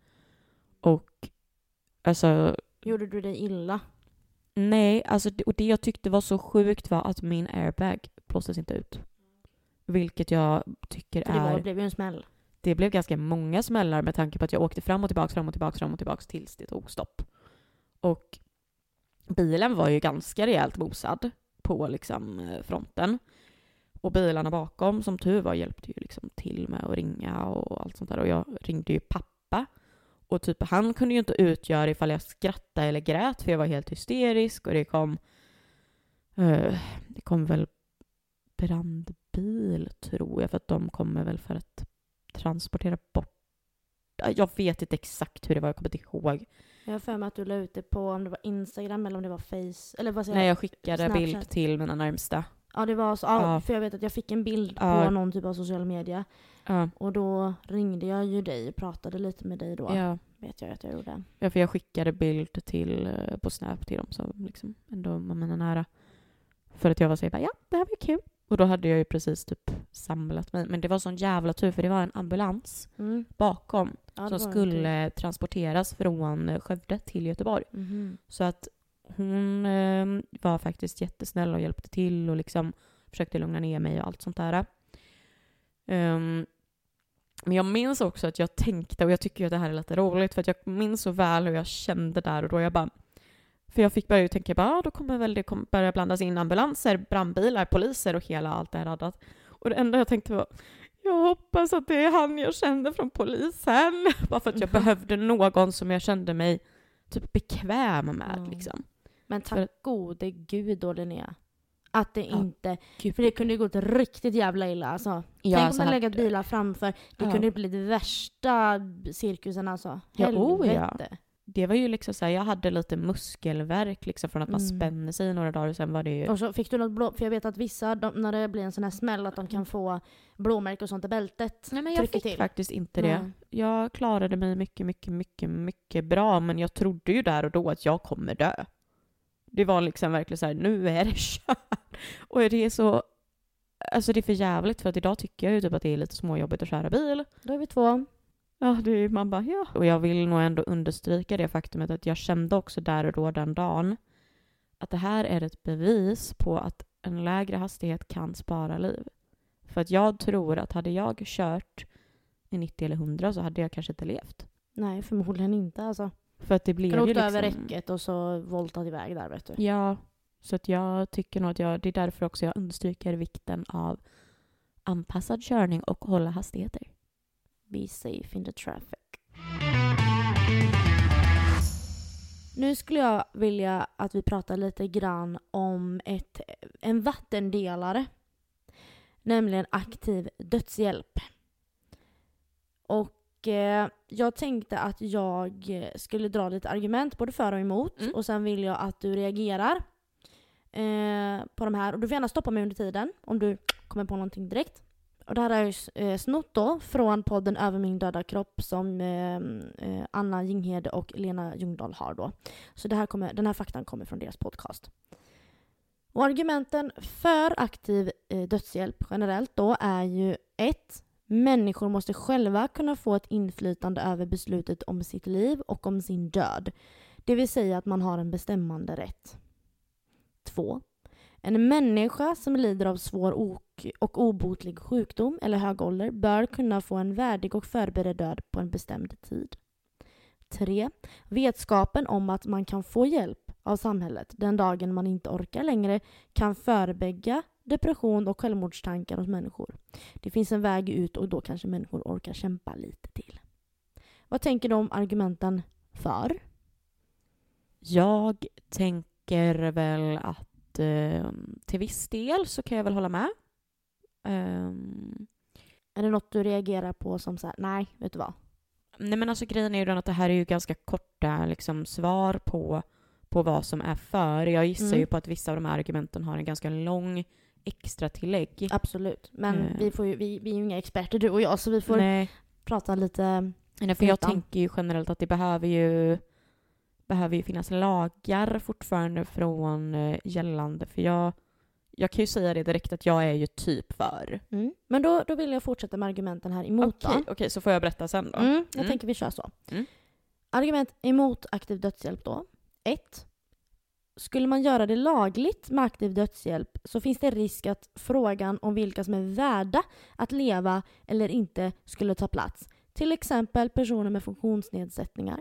Och alltså, Gjorde du dig illa? nej, alltså och det jag tyckte var så sjukt var att min airbag blåstes inte ut. Vilket jag tycker För det är... var, blev ju en smäll. det blev ganska många smällar med tanke på att jag åkte fram och tillbaka, fram och tillbaka, fram och tillbaka tills det tog stopp. Och bilen var ju ganska rejält mosad på liksom eh, fronten. Och bilarna bakom, som tur var, hjälpte ju liksom till med att ringa och allt sånt där. Och jag ringde ju pappa. Och typ han kunde ju inte utgöra ifall jag skrattade eller grät för jag var helt hysterisk och det kom eh, det kom väl brandbil tror jag för att de kommer väl för att transportera bort jag vet inte exakt hur det var, jag kommer inte ihåg. Jag har för mig att du la ut det på om det var Instagram eller om det var Face. Eller vad säger Nej, jag? skickade Snapchat. bild till mina närmsta. Ja det var så. Ja, Ja. För jag vet att jag fick en bild Ja. på någon typ av social media. Ja, Och då ringde jag ju dig och pratade lite med dig då. ja. Vet jag att jag gjorde. ja, för jag skickade bild till, eh, på Snap till dem som liksom ändå var mina nära. För att jag var så här, ja, det här var kul. Och då hade jag ju precis typ samlat mig. Men det var sån jävla tur för det var en ambulans Mm. bakom Ja, det som skulle transporteras från eh, Skövde till Göteborg. Mhm. Så att hon eh, var faktiskt jättesnäll och hjälpte till och liksom försökte lugna ner mig och allt sånt där. Ehm, men jag minns också att jag tänkte, och jag tycker ju att det här är lite roligt, för att jag minns så väl hur jag kände där och då. Jag bara, för jag fick börja tänka, bara, ah, då kommer väl det kom- börja blandas in ambulanser, brandbilar, poliser och hela allt det här raddat. Och det enda jag tänkte var, jag hoppas att det är han jag kände från polisen. Bara för att jag Mhm. behövde någon som jag kände mig typ bekväm med. Ja. Liksom. Men tack För- gode gud då Linnea. Att det Ja. inte... Gud. För det kunde ju gått riktigt jävla illa alltså. Ja, Tänk om man legat bilar framför. Det Ja. kunde ju blivit värsta cirkusen alltså. Ja, oh ja. Det var ju liksom så här, jag hade lite muskelvärk liksom från att man Mm. spänner sig i några dagar och sen var det ju... Och så fick du något blå... För jag vet att vissa, de, när det blir en sån här smäll, att de kan få blåmärken och sånt i bältet. Nej men jag fick till. faktiskt inte det. Nej. Jag klarade mig mycket, mycket, mycket, mycket bra men jag trodde ju där och då att jag kommer dö. Det var liksom verkligen så här, nu är det kört. Och det är så... Alltså det är för jävligt för att idag tycker jag ju typ att det är lite småjobbigt att köra bil. Då är vi två. Ja, det är, man bara ja. Och jag vill nog ändå understryka det faktumet att jag kände också där och då den dagen att det här är ett bevis på att en lägre hastighet kan spara liv. För att jag tror att hade jag kört i 90 eller 100 så hade jag kanske inte levt. Nej, förmodligen inte alltså. För att det blev ju liksom... över räcket och så voltat iväg där vet du. Ja, så att jag tycker nog att jag, det är därför också jag understryker vikten av anpassad körning och hålla hastigheter. Be safe in the traffic. Nu skulle jag vilja att vi pratar lite grann om ett, en vattendelare. Nämligen aktiv dödshjälp. Och eh, jag tänkte att jag skulle dra lite argument både för och emot. Mm. Och sen vill jag att du reagerar eh, på de här. Och du får gärna stoppa mig under tiden om du kommer på någonting direkt. Och det här är ju eh, snott då från podden Över min döda kropp som ehm, eh, Anna Jinghede och Lena Ljungdahl har då. Så det här kommer, den här faktan kommer från deras podcast. Och argumenten för aktiv eh, dödshjälp generellt då är ju ett Människor måste själva kunna få ett inflytande över beslutet om sitt liv och om sin död. Det vill säga att man har en bestämmande rätt. 2. En människa som lider av svår och obotlig sjukdom eller hög ålder bör kunna få en värdig och förberedd död på en bestämd tid. 3. Vetskapen om att man kan få hjälp av samhället den dagen man inte orkar längre kan förebygga depression och självmordstankar hos människor. Det finns en väg ut och då kanske människor orkar kämpa lite till. Vad tänker du om argumenten för? Jag tänker väl att eh, till viss del så kan jag väl hålla med. Um, är det något du reagerar på som så här, nej, vet du vad? Nej men alltså grejen är ju den att det här är ju ganska korta liksom, svar på, på vad som är för. Jag gissar mm. ju på att vissa av de här argumenten har en ganska lång extra tillägg. Absolut. Men uh. vi, får ju, vi, vi är ju inga experter du och jag så vi får Nej. prata lite Nej, för jag tänker ju generellt att det behöver ju behöver ju finnas lagar fortfarande från eh, gällande. För jag, jag kan ju säga det direkt att jag är ju typ för. Mm. Men då, då vill jag fortsätta med argumenten här emot Okej, okay, okay, så får jag berätta sen då? Mm, jag mm. tänker vi kör så. Mm. Argument emot aktiv dödshjälp då. 1. Skulle man göra det lagligt med aktiv dödshjälp så finns det risk att frågan om vilka som är värda att leva eller inte skulle ta plats. Till exempel personer med funktionsnedsättningar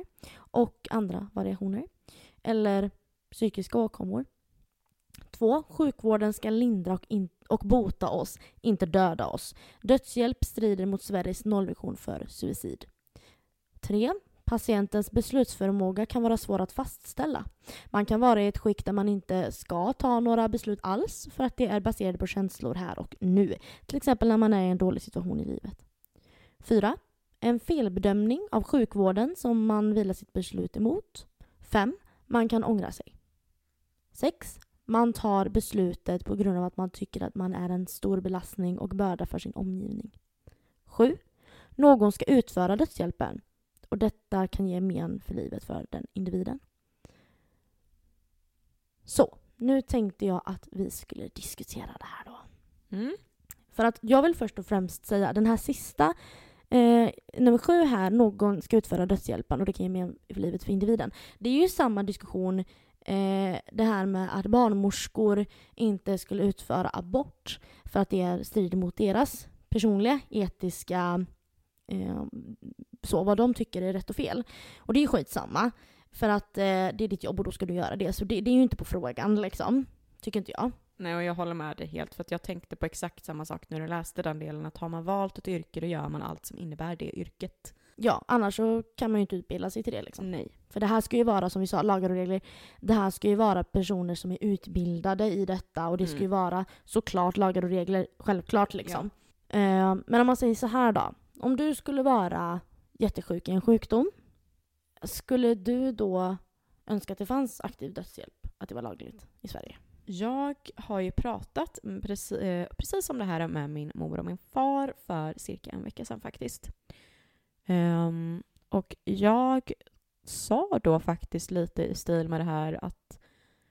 och andra variationer. Eller psykiska åkommor. 2. Sjukvården ska lindra och, in- och bota oss, inte döda oss. Dödshjälp strider mot Sveriges nollvision för suicid. 3. Patientens beslutsförmåga kan vara svår att fastställa. Man kan vara i ett skick där man inte ska ta några beslut alls för att det är baserade på känslor här och nu. Till exempel när man är i en dålig situation i livet. 4. En felbedömning av sjukvården som man vilar sitt beslut emot. 5. Man kan ångra sig. 6. Man tar beslutet på grund av att man tycker att man är en stor belastning och börda för sin omgivning. 7. Någon ska utföra dödshjälpen och detta kan ge men för livet för den individen. Så, nu tänkte jag att vi skulle diskutera det här då. Mm. För att jag vill först och främst säga den här sista Eh, nummer sju här, någon ska utföra dödshjälpen och det kan ge men för livet för individen. Det är ju samma diskussion eh, det här med att barnmorskor inte skulle utföra abort för att det strider mot deras personliga etiska eh, så vad de tycker är rätt och fel. Och det är ju skitsamma. För att eh, det är ditt jobb och då ska du göra det. Så det, det är ju inte på frågan liksom. Tycker inte jag. Nej, och jag håller med dig helt. För att jag tänkte på exakt samma sak när du läste den delen. Att har man valt ett yrke, då gör man allt som innebär det yrket. Ja, annars så kan man ju inte utbilda sig till det. Liksom. Nej. För det här ska ju vara, som vi sa, lagar och regler. Det här ska ju vara personer som är utbildade i detta. Och det ska ju mm. vara såklart lagar och regler, självklart liksom. Ja. Uh, men om man säger så här då. Om du skulle vara jättesjuk i en sjukdom. Skulle du då önska att det fanns aktiv dödshjälp? Att det var lagligt i Sverige? Jag har ju pratat precis, eh, precis om det här med min mor och min far för cirka en vecka sedan faktiskt. Um, och jag sa då faktiskt lite i stil med det här att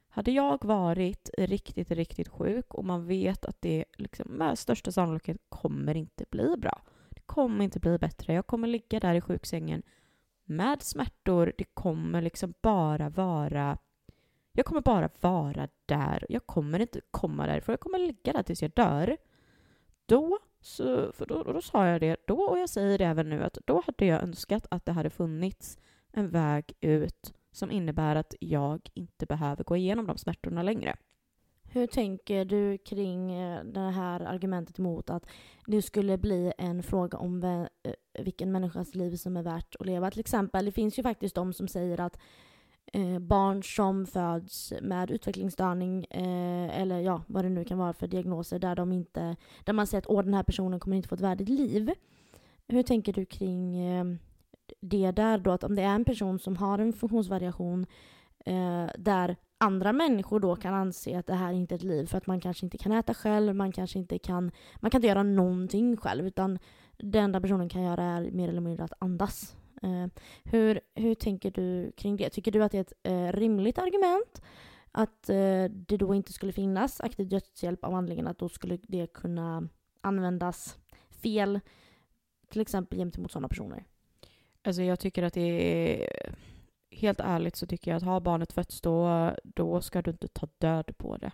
hade jag varit riktigt, riktigt sjuk och man vet att det liksom med största sannolikhet kommer inte bli bra. Det kommer inte bli bättre. Jag kommer ligga där i sjuksängen med smärtor. Det kommer liksom bara vara jag kommer bara vara där. Jag kommer inte komma därifrån. Jag kommer ligga där tills jag dör. Då, så, för då, då sa jag det då och jag säger det även nu att då hade jag önskat att det hade funnits en väg ut som innebär att jag inte behöver gå igenom de smärtorna längre. Hur tänker du kring eh, det här argumentet emot att det skulle bli en fråga om eh, vilken människas liv som är värt att leva? Till exempel, det finns ju faktiskt de som säger att eh, barn som föds med utvecklingsstörning eh, eller ja, vad det nu kan vara för diagnoser där, de inte, där man säger att Åh, den här personen kommer inte få ett värdigt liv. Hur tänker du kring eh, det där då? Att om det är en person som har en funktionsvariation eh, där andra människor då kan anse att det här inte är ett liv för att man kanske inte kan äta själv, man kanske inte kan, man kan inte göra någonting själv utan det enda personen kan göra är mer eller mindre att andas. Eh, hur, hur tänker du kring det? Tycker du att det är ett eh, rimligt argument? Att eh, det då inte skulle finnas aktiv dödshjälp av anledningen att då skulle det kunna användas fel, till exempel gentemot sådana personer? Alltså jag tycker att det är... Helt ärligt så tycker jag att har barnet fötts då, då ska du inte ta död på det.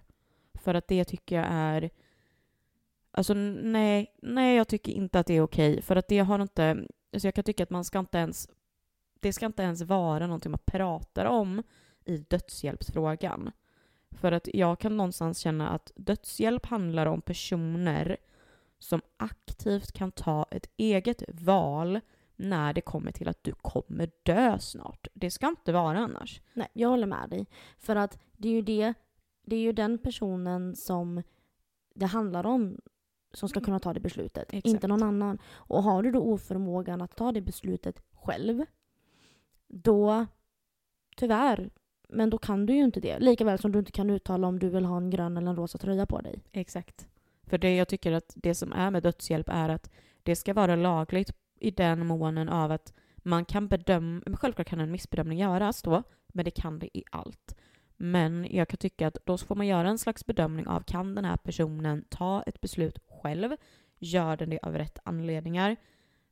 För att det tycker jag är... Alltså nej, nej jag tycker inte att det är okej. För att det har inte... Alltså jag kan tycka att man ska inte ens... Det ska inte ens vara någonting man pratar om i dödshjälpsfrågan. För att jag kan någonstans känna att dödshjälp handlar om personer som aktivt kan ta ett eget val när det kommer till att du kommer dö snart. Det ska inte vara annars. Nej, jag håller med dig. För att det är ju det, det är ju den personen som det handlar om som ska kunna ta det beslutet, Exakt. inte någon annan. Och har du då oförmågan att ta det beslutet själv, då tyvärr, men då kan du ju inte det. Likaväl som du inte kan uttala om du vill ha en grön eller en rosa tröja på dig. Exakt. För det jag tycker att det som är med dödshjälp är att det ska vara lagligt i den månen av att man kan bedöma, självklart kan en missbedömning göras då, men det kan det i allt. Men jag kan tycka att då får man göra en slags bedömning av kan den här personen ta ett beslut själv? Gör den det av rätt anledningar?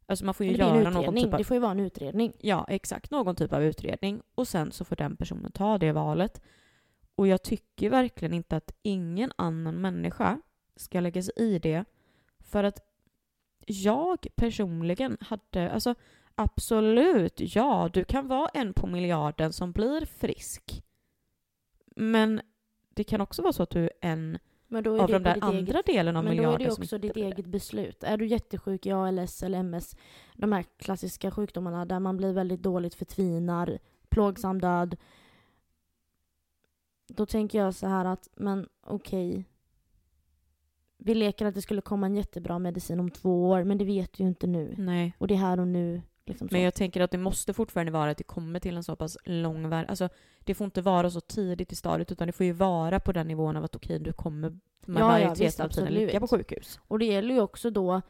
Alltså man får ju göra någon typ av Det får ju vara en utredning. Ja, exakt. Någon typ av utredning. Och sen så får den personen ta det valet. Och jag tycker verkligen inte att ingen annan människa ska lägga sig i det. För att jag personligen hade, alltså absolut, ja, du kan vara en på miljarden som blir frisk. Men det kan också vara så att du är en Men då är av det de där andra eget delen av Men då är det också ditt eget beslut. Är du jättesjuk i ALS eller MS, de här klassiska sjukdomarna där man blir väldigt dåligt förtvinar, plågsam död. Då tänker jag så här att, men okej. Vi leker att det skulle komma en jättebra medicin om två år, men det vet du ju inte nu. Nej. Och det är här och nu. Liksom. Men jag tänker att det måste fortfarande vara att det kommer till en så pass lång väg. Alltså det får inte vara så tidigt i stadiet utan det får ju vara på den nivån av att okej, du kommer med Ja, ja, majoriteten visst, av tiden ligga på sjukhus. Och det gäller ju också då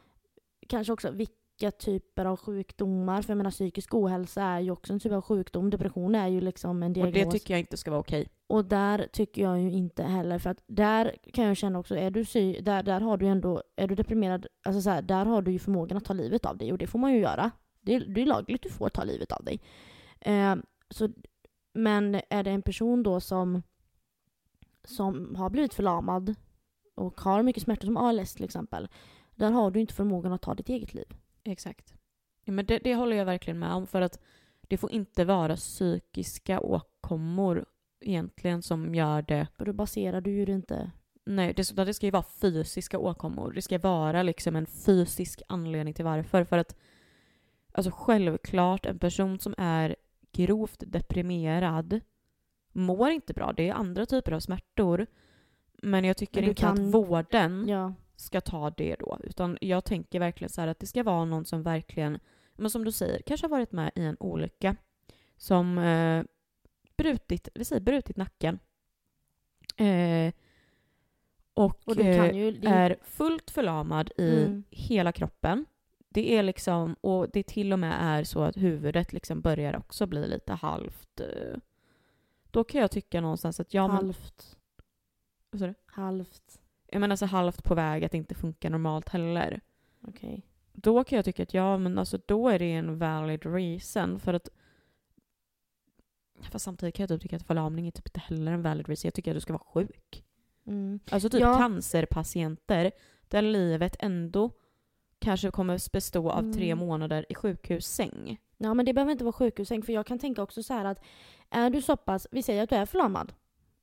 kanske också vilka typer av sjukdomar. För jag menar psykisk ohälsa är ju också en typ av sjukdom. Depression är ju liksom en Och diagnos. det tycker jag inte ska vara okej. Och där tycker jag ju inte heller, för att där kan jag känna också, är du sy- där, där har du ändå, är du deprimerad, alltså så här, där har du ju förmågan att ta livet av dig och det får man ju göra. Det är, det är lagligt, du får ta livet av dig. Eh, så, men är det en person då som, som har blivit förlamad och har mycket smärta, som ALS till exempel, där har du inte förmågan att ta ditt eget liv. Exakt. Ja, men det, det håller jag verkligen med om för att det får inte vara psykiska åkommor egentligen som gör det. Och då baserar du ju det inte Nej, det, ska- det ska ju vara fysiska åkommor. Det ska vara liksom en fysisk anledning till varför. För att alltså självklart, en person som är grovt deprimerad mår inte bra. Det är andra typer av smärtor. Men jag tycker Men inte kan- att vården Ja, ska ta det då. Utan jag tänker verkligen så här att det ska vara någon som verkligen, men som du säger, kanske har varit med i en olycka. Som eh, brutit, vi säger brutit nacken. Eh, och och eh, kan ju... Är fullt förlamad i Mm. hela kroppen. Det är liksom, och det till och med är så att huvudet liksom börjar också bli lite halvt... Eh, då kan jag tycka någonstans att ja men... halvt. Vad sa du? Halvt. Jag menar så halvt på väg att inte funka normalt heller. Okej. Då kan jag tycka att ja, men alltså då är det en valid reason för att Fast samtidigt kan jag typ tycka att förlamning är typ inte heller en valid reason. Jag tycker att du ska vara sjuk. Mm. Alltså typ Ja. cancerpatienter där livet ändå kanske kommer bestå av tre Mm. månader i sjukhussäng. Ja men det behöver inte vara sjukhussäng för jag kan tänka också så här att är du så pass, vi säger att du är förlamad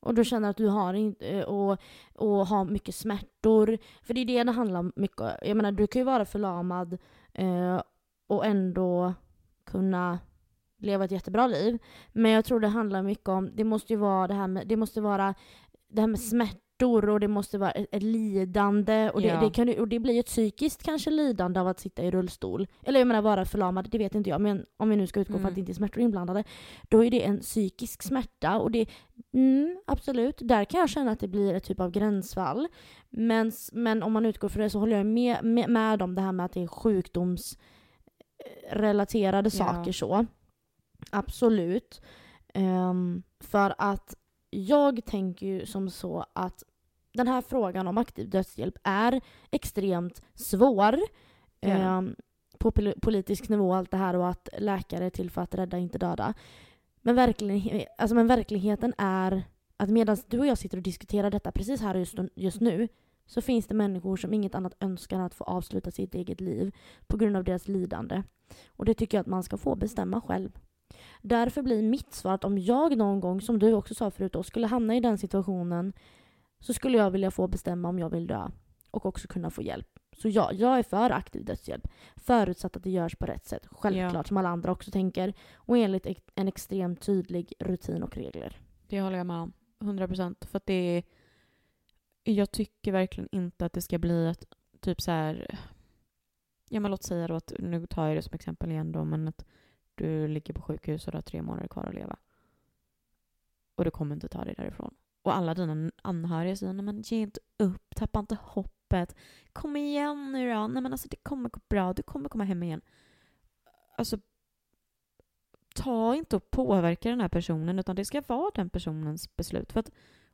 och du känner att du har inte, och, och har mycket smärtor. För det är det det handlar om mycket om. Jag menar du kan ju vara förlamad eh, och ändå kunna leva ett jättebra liv. Men jag tror det handlar mycket om, det måste ju vara det här med, det måste vara det här med smärtor och det måste vara ett, lidande och det, Ja. det, kan, och det blir ju ett psykiskt kanske lidande av att sitta i rullstol. Eller jag menar vara förlamad, det vet inte jag. Men om vi nu ska utgå från Mm. att det inte är smärtor inblandade. Då är det en psykisk smärta och det, mm, absolut, där kan jag känna att det blir ett typ av gränsfall. Men, men om man utgår från det så håller jag med, med, med om det här med att det är sjukdomsrelaterade Ja. saker så. Absolut. Ehm, för att jag tänker ju som så att den här frågan om aktiv dödshjälp är extremt svår. Ehm, på pol- politisk nivå allt det här och att läkare är till för att rädda, inte döda. Men, verklighe- alltså, men verkligheten är att medan du och jag sitter och diskuterar detta precis här just, just nu så finns det människor som inget annat önskar än att få avsluta sitt eget liv på grund av deras lidande. Och det tycker jag att man ska få bestämma själv. Därför blir mitt svar att om jag någon gång, som du också sa förut, då, skulle hamna i den situationen så skulle jag vilja få bestämma om jag vill dö och också kunna få hjälp. Så ja, jag är för aktiv dödshjälp. Förutsatt att det görs på rätt sätt. Självklart, Ja. som alla andra också tänker. Och enligt en extremt tydlig rutin och regler. Det håller jag med om. 100 procent. För att det är... Jag tycker verkligen inte att det ska bli att typ så här... Ja men låt säga då att, nu tar jag det som exempel igen då, men att du ligger på sjukhus och du har tre månader kvar att leva. Och du kommer inte ta dig därifrån. Och alla dina anhöriga säger nej men ge inte upp, tappa inte hoppet. Kom igen nu då. Nej men alltså det kommer gå bra, du kommer komma hem igen. Alltså ta inte och påverka den här personen utan det ska vara den personens beslut. För att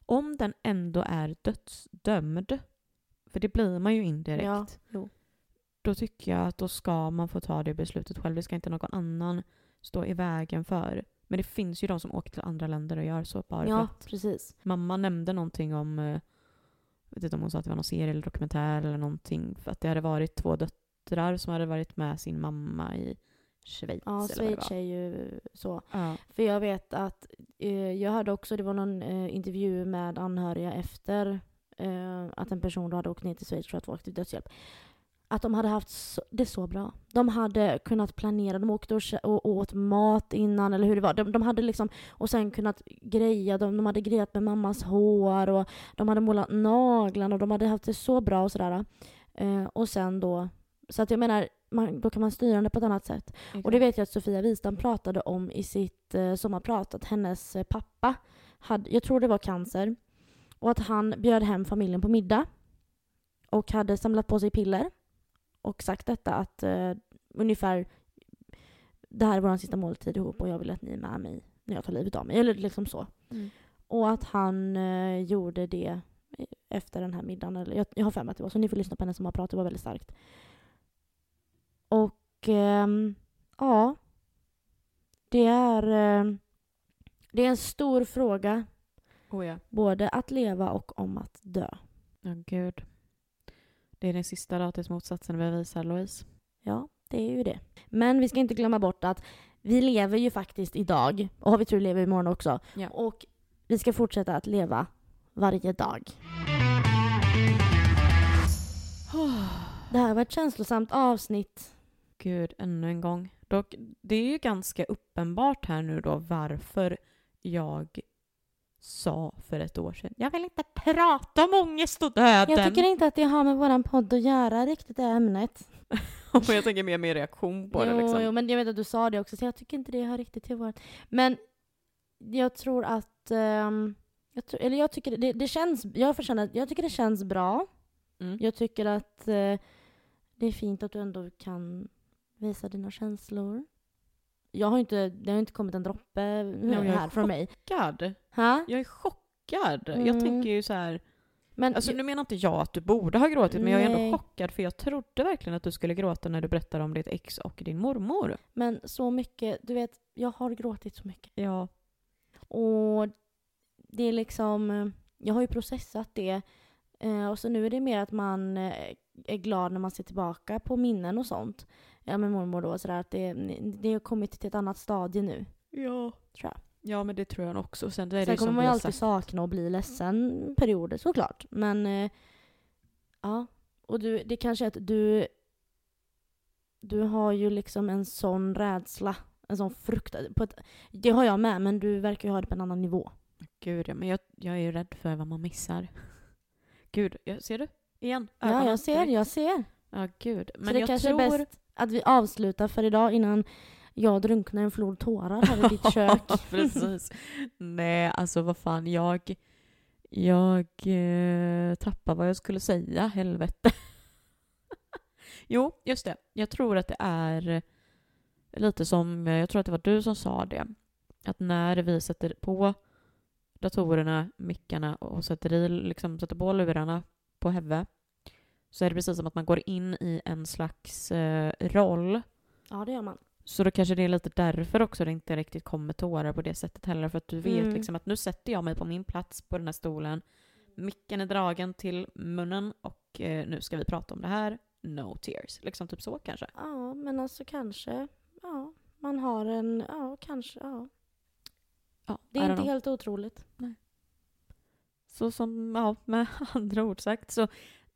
om den ändå är dödsdömd, för det blir man ju indirekt, Ja, då tycker jag att då ska man få ta det beslutet själv. Det ska inte någon annan stå i vägen för. Men det finns ju de som åker till andra länder och gör så bara för Ja, att precis. mamma nämnde någonting om, eh, jag vet inte om hon sa att det var någon serie eller dokumentär eller någonting, för att det hade varit två döttrar som hade varit med sin mamma i Schweiz. Ja, Schweiz är ju så. Ja. För jag vet att eh, jag hörde också, det var någon eh, intervju med anhöriga efter eh, att en person då hade åkt ner till Schweiz för att få aktiv dödshjälp. Att de hade haft så, det så bra. De hade kunnat planera, de åkte och, och, åt mat innan eller hur det var. De, de hade liksom, och sen kunnat greja, de, de hade grejat med mammas hår och de hade målat naglarna och de hade haft det så bra och sådär. Eh, och sen då, så att jag menar, man, då kan man styra det på ett annat sätt. Och det vet jag att Sofia Wistam pratade om i sitt eh, sommarprat, att hennes eh, pappa, hade, jag tror det var cancer, och att han bjöd hem familjen på middag och hade samlat på sig piller och sagt detta att eh, ungefär det här är vår sista måltid ihop och jag vill att ni är med mig när jag tar livet av mig. Eller liksom så. Mm. Och att han eh, gjorde det efter den här middagen. Eller, jag, jag har för mig att det var så. Ni får lyssna på hennes sommarprat. Det var väldigt starkt. Och ehm, ja. Det är, eh, det är en stor fråga. Oh ja. Både att leva och om att dö. Ja, gud. Det är den sista då tills motsatsen bevisar, Louise. Ja, det är ju det. Men vi ska inte glömma bort att vi lever ju faktiskt idag. Och har vi tur lever vi imorgon också. Ja. Och vi ska fortsätta att leva varje dag. Det här var ett känslosamt avsnitt. Gud, ännu en gång. Dock, det är ju ganska uppenbart här nu då varför jag sa för ett år sedan jag vill inte prata om ångest och döden. Jag tycker inte att det har med våran podd att göra riktigt det ämnet. Jag tänker mer med reaktion på det jo, liksom. jo, men jag vet att du sa det också, så jag tycker inte det hör riktigt till vårt. Men jag tror att... ehm, jag tror, eller jag tycker det, det känns... Jag att jag tycker det känns bra. Mm. Jag tycker att eh, det är fint att du ändå kan visa dina känslor. Jag har inte, det har inte kommit en droppe jag är här från mig. chockad. Ha? Jag är chockad. Jag Mm. tänker ju så här. Men Alltså nu menar inte jag att du borde ha gråtit men jag är Nej. ändå chockad för jag trodde verkligen att du skulle gråta när du berättade om ditt ex och din mormor. Men så mycket, du vet, jag har gråtit så mycket. Ja. Och det är liksom, jag har ju processat det. Eh, och så nu är det mer att man eh, är glad när man ser tillbaka på minnen och sånt. Ja med mormor då, sådär att det, det har kommit till ett annat stadie nu, Ja. tror jag. Ja men det tror jag också. Sen, är det Sen ju kommer man ju alltid sagt. sakna och bli ledsen perioder såklart. Men eh, ja, och du, det kanske är att du du har ju liksom en sån rädsla, en sån frukt. På ett, det har jag med, men du verkar ju ha det på en annan nivå. Gud ja, men jag, jag är ju rädd för vad man missar. Gud, jag, ser du? Igen? Ja, Ögonen jag ser, jag ser. Ja, gud. Men Så det jag kanske tror... är bäst att vi avslutar för idag innan jag drunknar i en flod tårar här i ditt kök. Precis. Nej, alltså vad fan, jag... Jag eh, tappar vad jag skulle säga, helvete. jo, just det. Jag tror att det är lite som, jag tror att det var du som sa det, att när vi sätter på datorerna, mickarna och sätter, i, liksom, sätter på lurarna på Heve så är det precis som att man går in i en slags eh, roll Ja, det gör man. så då kanske det är lite därför också det inte riktigt kommer tårar på det sättet heller. För att du vet Mm. liksom att nu sätter jag mig på min plats på den här stolen. Micken är dragen till munnen och eh, nu ska vi prata om det här. No tears. Liksom typ så kanske. Ja, men alltså kanske. Ja, man har en, ja kanske, ja. Ja, Det är inte know. helt otroligt. Så som, ja, med andra ord sagt så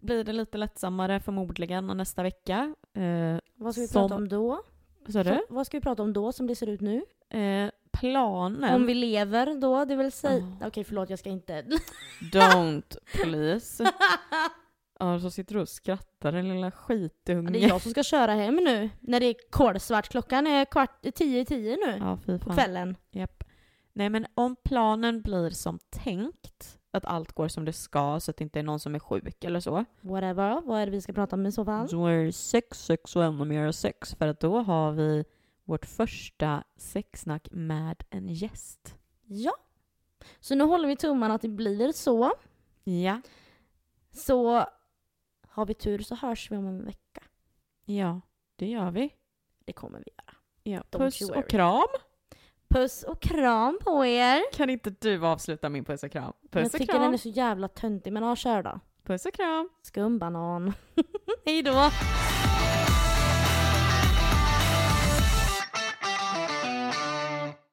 blir det lite lättsammare förmodligen nästa vecka. Eh, Vad ska vi Som- prata om då? du? Vad ska vi prata om då som det ser ut nu? Eh, planen... Om vi lever då, det vill säga... Ja. Okej förlåt jag ska inte... Don't please. Ja, så sitter du och skrattar den lilla Ja, skitunge. det är jag som ska köra hem nu. När det är kolsvart. Klockan är kvart, tio i tio nu. Ja, På kvällen. Japp. Nej men om planen blir som tänkt, att allt går som det ska så att det inte är någon som är sjuk eller så. Whatever. Vad är det vi ska prata om i så fall? Så är det sex, sex och ännu mer sex. För att då har vi vårt första sexsnack med en gäst. Ja. Så nu håller vi tummarna att det blir så. Ja. Så har vi tur så hörs vi om en vecka. Ja, det gör vi. Det kommer vi göra. Ja. Don't Puss och kram. Puss och kram på er! Kan inte du avsluta min puss och kram? jag Puss och tycker kram. den är så jävla töntig, men ja, kör då. Puss och kram. Skumbanan. Hej då!